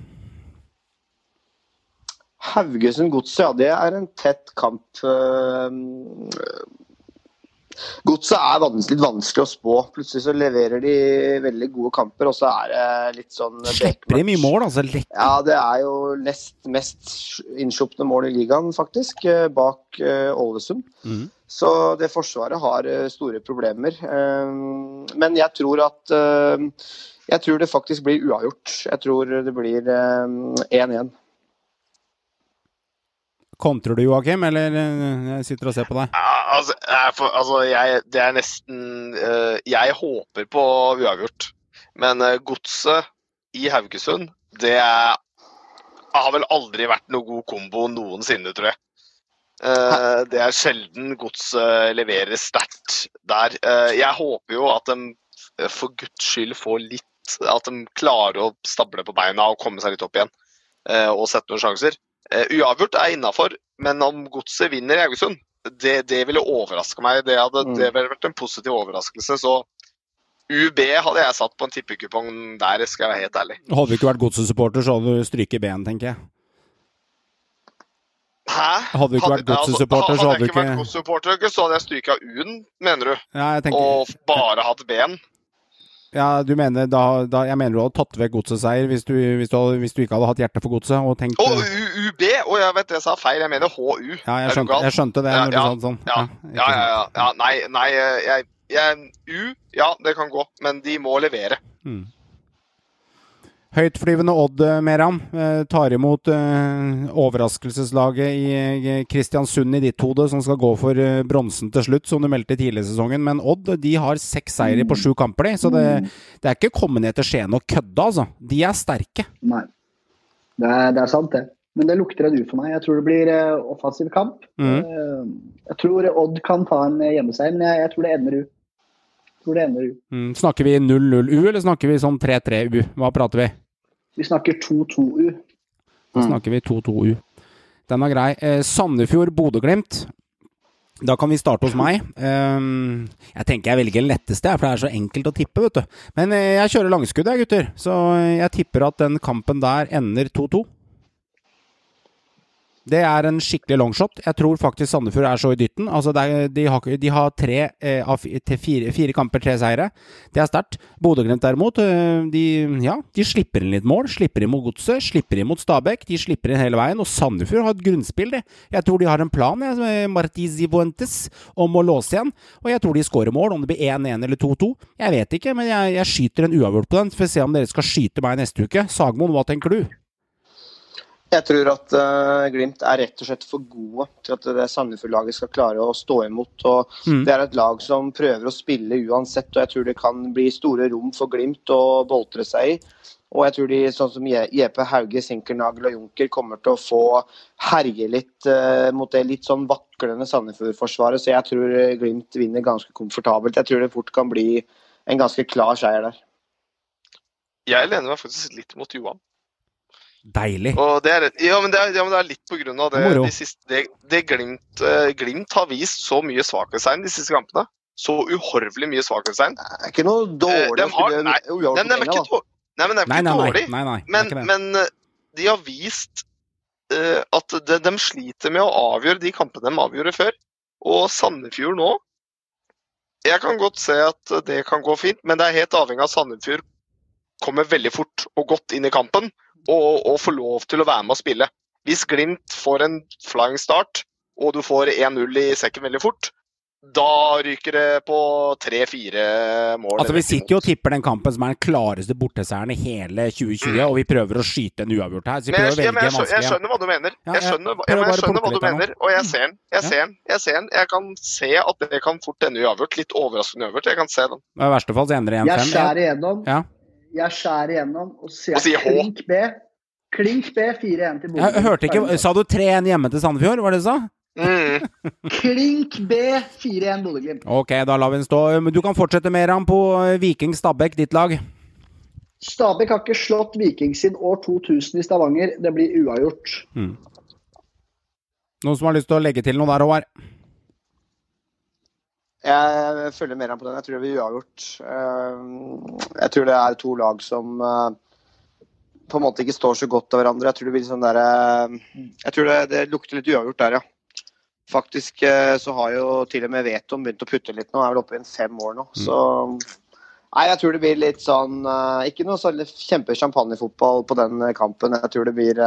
Haugesund Godset, ja, det er en tett kamp. Godset er vans- litt vanskelig å spå. Plutselig så leverer de veldig gode kamper, og så er det litt sånn Slipper de mye mål, altså? Lett. Ja, det er jo nest mest innslupne mål i ligaen, faktisk, eh, bak eh, Ålesund. Mm. Så det forsvaret har eh, store problemer. Men jeg tror at Jeg tror det faktisk blir uavgjort. Jeg tror det blir eh, 1-1. Kontrer du, Joakim, eller eh, jeg sitter og ser på deg? Altså, jeg, for, altså jeg, det er nesten uh, Jeg håper på uavgjort. Men uh, godset i Haugesund, det er, har vel aldri vært noe god kombo noensinne, tror jeg. Uh, det er sjelden godset leverer sterkt der. Jeg håper jo at de for guds skyld får litt At de klarer å stable på beina og komme seg litt opp igjen og sette noen sjanser. Eh, uavgjort er innafor, men om godset vinner i Haugesund, det, det ville overraske meg. Det hadde Mm. det ville vært en positiv overraskelse. Så UB hadde jeg satt på en tippekupong der, skal jeg være helt ærlig. Hadde du ikke vært Godset-supporter, så hadde du stryket ben, tenker jeg. Hæ? Hadde du ikke vært Godset-supporter, så hadde du jeg ikke vært ikke Godset-supporter, så hadde jeg stryka U-en, mener du? Ja, jeg tenker Og bare hatt B-en? Ja, du mener da, da Jeg mener du hadde tatt vekk Godset-seier hvis, du- hvis, hvis du ikke hadde hatt hjerte for Godset og tenkt Å, oh, U- UB! Å, jeg vet jeg sa feil. Jeg mener HU. Ja, jeg skjønte, jeg skjønte det Ja, når du ja, sa det sånn. Ja, ja, ja. ja, ja. Nei, nei jeg, jeg, U, ja, det kan gå. Men de må levere. Mm. Høytflyvende Odd, Meram eh, tar imot eh, overraskelseslaget i eh, Kristiansund i ditt hode, som skal gå for eh, bronsen til slutt, som du meldte tidligere i sesongen. Men Odd de har seks seire på sju kamper, de, så det, det er ikke kommet ned til Skien og kødde, altså. De er sterke. Nei. Det er, det er sant, det. Men det lukter en U for meg. Jeg tror det blir eh, offensiv kamp. Eh, jeg tror Odd kan ta en eh, hjemmeseier, men jeg, jeg tror det ender U. Jeg tror det ender U. Mm, snakker vi 0-0-U, eller snakker vi sånn 3-3-U? Hva prater vi? Vi snakker 2-2-U. Da snakker vi 2-2-U. Den er grei. Eh, Sandefjord, Bodø-Glimt. Da kan vi starte hos meg. Ehm, jeg tenker jeg velger den letteste, for det er så enkelt å tippe, vet du. Men eh, jeg kjører langskudd, jeg, gutter. Så jeg tipper at den kampen der ender 2-2. Det er en skikkelig longshot. Jeg tror faktisk Sandefjord er så i dytten. Altså er, de, har, de har tre eh, fire, fire kamper, tre seire. Det er sterkt. Bodø-Glimt derimot, eh, de, ja, de slipper inn litt mål. Slipper inn mot Godset, slipper inn mot Stabæk. De slipper inn hele veien. Og Sandefjord har et grunnspill, de. Jeg tror de har en plan, jeg, med Martí om å låse igjen. Og jeg tror de skårer mål, om det blir 1-1 eller 2-2. Jeg vet ikke, men jeg, jeg skyter en uavgjort på den. Får se om dere skal skyte meg neste uke. Sagmoen, hva tenker du? Jeg tror at uh, Glimt er rett og slett for gode til at det Sandefjord-laget skal klare å stå imot. og Mm. Det er et lag som prøver å spille uansett, og jeg tror det kan bli store rom for Glimt å boltre seg i. Og jeg tror de, sånn som J.P. Jeppe Hauge, Sinkernagel og Junker, kommer til å få herje litt uh, mot det litt sånn vaklende Sandefjord-forsvaret. Så jeg tror Glimt vinner ganske komfortabelt. Jeg tror det fort kan bli en ganske klar seier der. Jeg lener meg faktisk litt mot Johan. Deilig. Og det er, ja, men det er, ja, men det er litt på grunn av det, de siste, det, det Glimt, eh, Glimt har vist så mye svakhetstegn de siste kampene. Så uhorvelig mye svakhetstegn. Det er ikke noe dårlig de har, spille nei, nei, men de er ikke dårlig. Nei, men det er Nei, ikke nei, nei. dårlig. nei, nei, Men, ikke men eh, de har vist uh, at de, de sliter med å avgjøre de kampene de avgjorde før. Og Sandefjord nå Jeg kan godt se at det kan gå fint, men det er helt avhengig av at Sandefjord kommer veldig fort og godt inn i kampen og, og får lov til å være med og spille. Hvis Glimt får en flying start, og du får 1-0 i sekken veldig fort, da ryker det på tre-fire mål. Altså, Vi sitter jo og tipper den kampen som er den klareste borteseieren i hele 2020, og vi prøver å skyte en uavgjort her. Så vi prøver å jeg, ja, velge jeg, skjønner, jeg skjønner hva du mener. Ja, Jeg jeg skjønner, hva- jeg skjønner hva du mener, og jeg ser den. Jeg ser den. Jeg ser den. Jeg kan se at det kan fort ende uavgjort. Litt overraskende uavgjort. Jeg kan se den. I verste fall så ender det Jeg 1-5. skjærer igjennom. Ja. Jeg skjærer igjennom og sier Og sier H. klink B. Klink B 4-1 til Bodø. Jeg hørte ikke Sa du 3-1 hjemme til Sandefjord, var det du sa? Klink B 4-1 Bodø-Glimt. Ok, da lar vi den stå. Du kan fortsette med han på Viking Stabæk, ditt lag. Stabæk har ikke slått Viking siden år 2000 i Stavanger. Det blir uavgjort. Mm. Noen som har lyst til å legge til noe der, Håvard? Jeg følger mer enn på den. Jeg tror det blir uavgjort. Eh, Jeg tror det er to lag som eh, på en måte ikke står så godt av hverandre. Jeg tror det blir sånn der, eh, Jeg tror det, det lukter litt uavgjort der, ja. Faktisk så har jo til og med Veton begynt å putte litt nå. Er vel oppe i en fem år nå. Så Nei, jeg tror det blir litt sånn Ikke noe sånn kjempe-champagnefotball på den kampen. Jeg tror det blir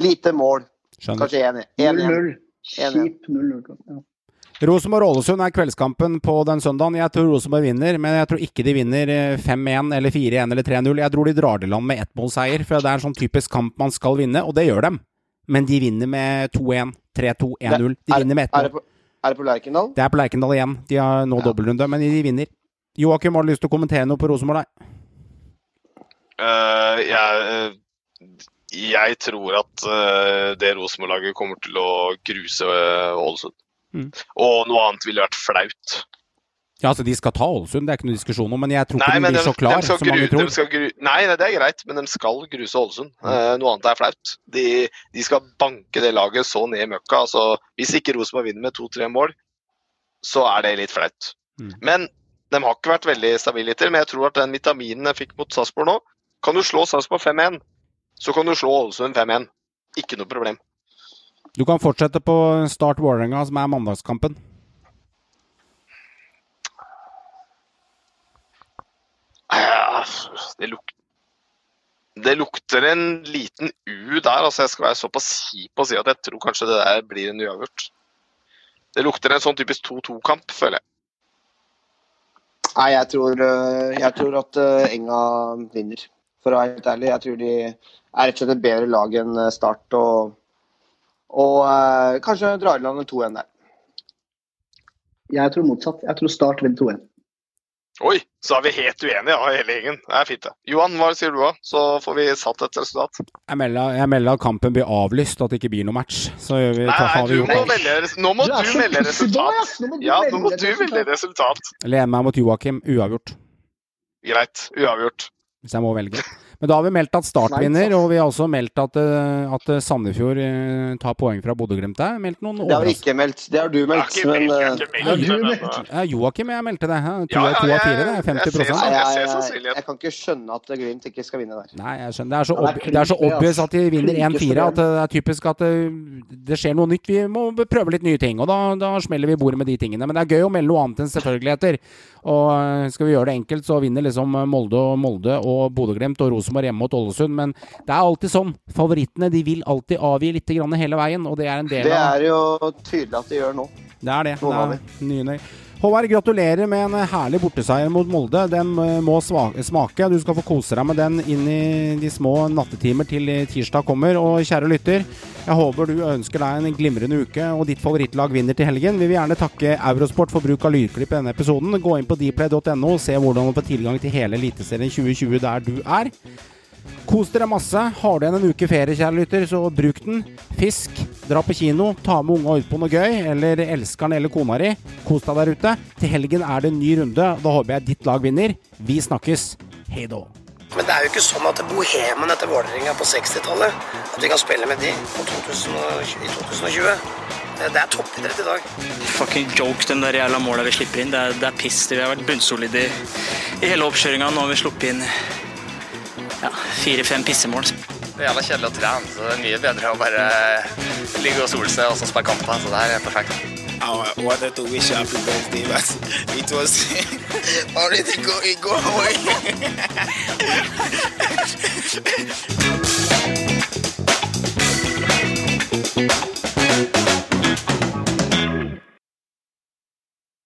lite mål. Skjønner. Kanskje 1-1. 0-0. Kjip 0-0. Ja. Rosenborg-Ålesund er kveldskampen på den søndagen. Jeg tror Rosenborg vinner, men jeg tror ikke de vinner eh, 5-1 eller 4-1 eller 3-0. Jeg tror de drar til land med ettmålseier, for det er en sånn typisk kamp man skal vinne, og det gjør dem. Men de vinner med 2-1, 3-2, 1-0. De Er- vinner med Er det ett på, er det på Lerkendal? Det er på Lerkendal igjen. De har nå dobbeltrunde, men de vinner. Joakim, har du lyst til å kommentere noe på Rosenborg deg? Uh, jeg, uh, jeg tror at uh, det Rosenborg-laget kommer til å gruse eh, Ålesund. Mm. Og noe annet ville vært flaut. Ja, altså De skal ta Ålesund, det er ikke noe diskusjon om, men jeg tror ikke de blir så klar som gru, mange tror. gru- nei, nei, det er greit, men de skal gruse Ålesund. Eh, noe annet er flaut. De, de skal banke det laget så ned i møkka. Altså, hvis ikke Rosenborg vinner med to-tre mål, så er det litt flaut. Mm. Men de har ikke vært veldig stabile hittil. Men jeg tror at den vitaminen jeg fikk mot Sarpsborg nå Kan du slå Sarpsborg 5-1, så kan du slå Ålesund 5-1. Ikke noe problem. Du kan fortsette på Start Vålerenga, som er mandagskampen. Det, luk det lukter en liten U der. altså Jeg skal være såpass kjip og si at jeg tror kanskje det der blir en uavgjort. Det lukter en sånn typisk 2-2-kamp, føler jeg. Nei, jeg tror, eh, jeg tror at eh, Enga vinner. For å være helt ærlig. Jeg tror de er rett og slett et bedre lag enn eh, Start. Og, og eh, kanskje drar i land en 2-1 der. Jeg tror motsatt. Jeg tror Start vinner 2-1. Oi, så er vi helt uenige, ja, hele gjengen. Det er fint, det. Johan, hva sier du da? Så får vi satt et resultat. Jeg melder, jeg melder at kampen blir avlyst, at det ikke blir noe match. Så gjør vi, Nei, nei, du må velge, nå må Du du melde resultat. ass. Nå må du Ja, nå må du melde resultat. Lener meg mot Joakim, uavgjort. Greit, uavgjort. Hvis jeg må velge. Men da har vi meldt at Start vinner, og vi har også meldt at, eh, at Sandefjord eh, tar poeng fra Bodø-Glimt. Er meldt noen Det har vi ikke meldt. Det har du Jeg har meldt. Men eh, du eh, Ja, Joakim, jeg meldte det. To, av jeg- fire, det er 50 ser sånn. jeg, Jeg jeg, kan ikke skjønne at Glimt ikke skal vinne der. Nei, jeg skjønner. Det er så, Ja, det er ob det er så obvious at de vinner 1-4 at det er typisk at det, det skjer noe nytt. Vi må prøve litt nye ting, og da, da smeller vi bordet med de tingene. Men det er gøy å melde noe annet enn selvfølgeligheter. Og eh, skal vi gjøre det enkelt, så vinner liksom Molde og Molde og Bodø-Glimt og Rosenborg hjemme mot Ålesund. Men det er alltid sånn. Favorittene de vil alltid avgi litt grann hele veien, og det er en del av Det er jo tydelig at de gjør nå. Det er det. Det er. Håvard, gratulerer med en herlig borteseier mot Molde. Den eh, må smake. Du skal få kose deg med den inn i de små nattetimer til tirsdag kommer. Og kjære lytter, jeg håper du ønsker deg en glimrende uke og ditt favorittlag vinner til helgen. Vi vil gjerne takke Eurosport for bruk av lydklipp i denne episoden. Gå inn på dplay.no og se hvordan du får tilgang til hele Eliteserien 2020 der du er. Kos dere masse. Har du igjen en uke ferie, kjære lytter, så bruk den. Fisk, dra på kino, ta med unga ut på noe gøy, eller elskeren eller kona di. Kos deg der ute. Til helgen er det en ny runde. Da håper jeg ditt lag vinner. Vi snakkes. Hei då. Men det er jo ikke sånn at bohemen etter Vålerenga på 60-tallet At vi kan spille med de på 2020, i 2020. Det er toppidrett i dag. Fucking joke, den der jævla måla vi slipper inn. Det er, det er piss. Vi har vært bunnsolide i, i hele oppkjøringa. Nå har vi sluppet inn ja, fire-fem pissemål. Det er jævla kjedelig å trene, så det er mye bedre å bare ligge og sole seg og så spille kamper. Så det her er perfekt. I wanted to wish you happy birthday, but it was already go, go away.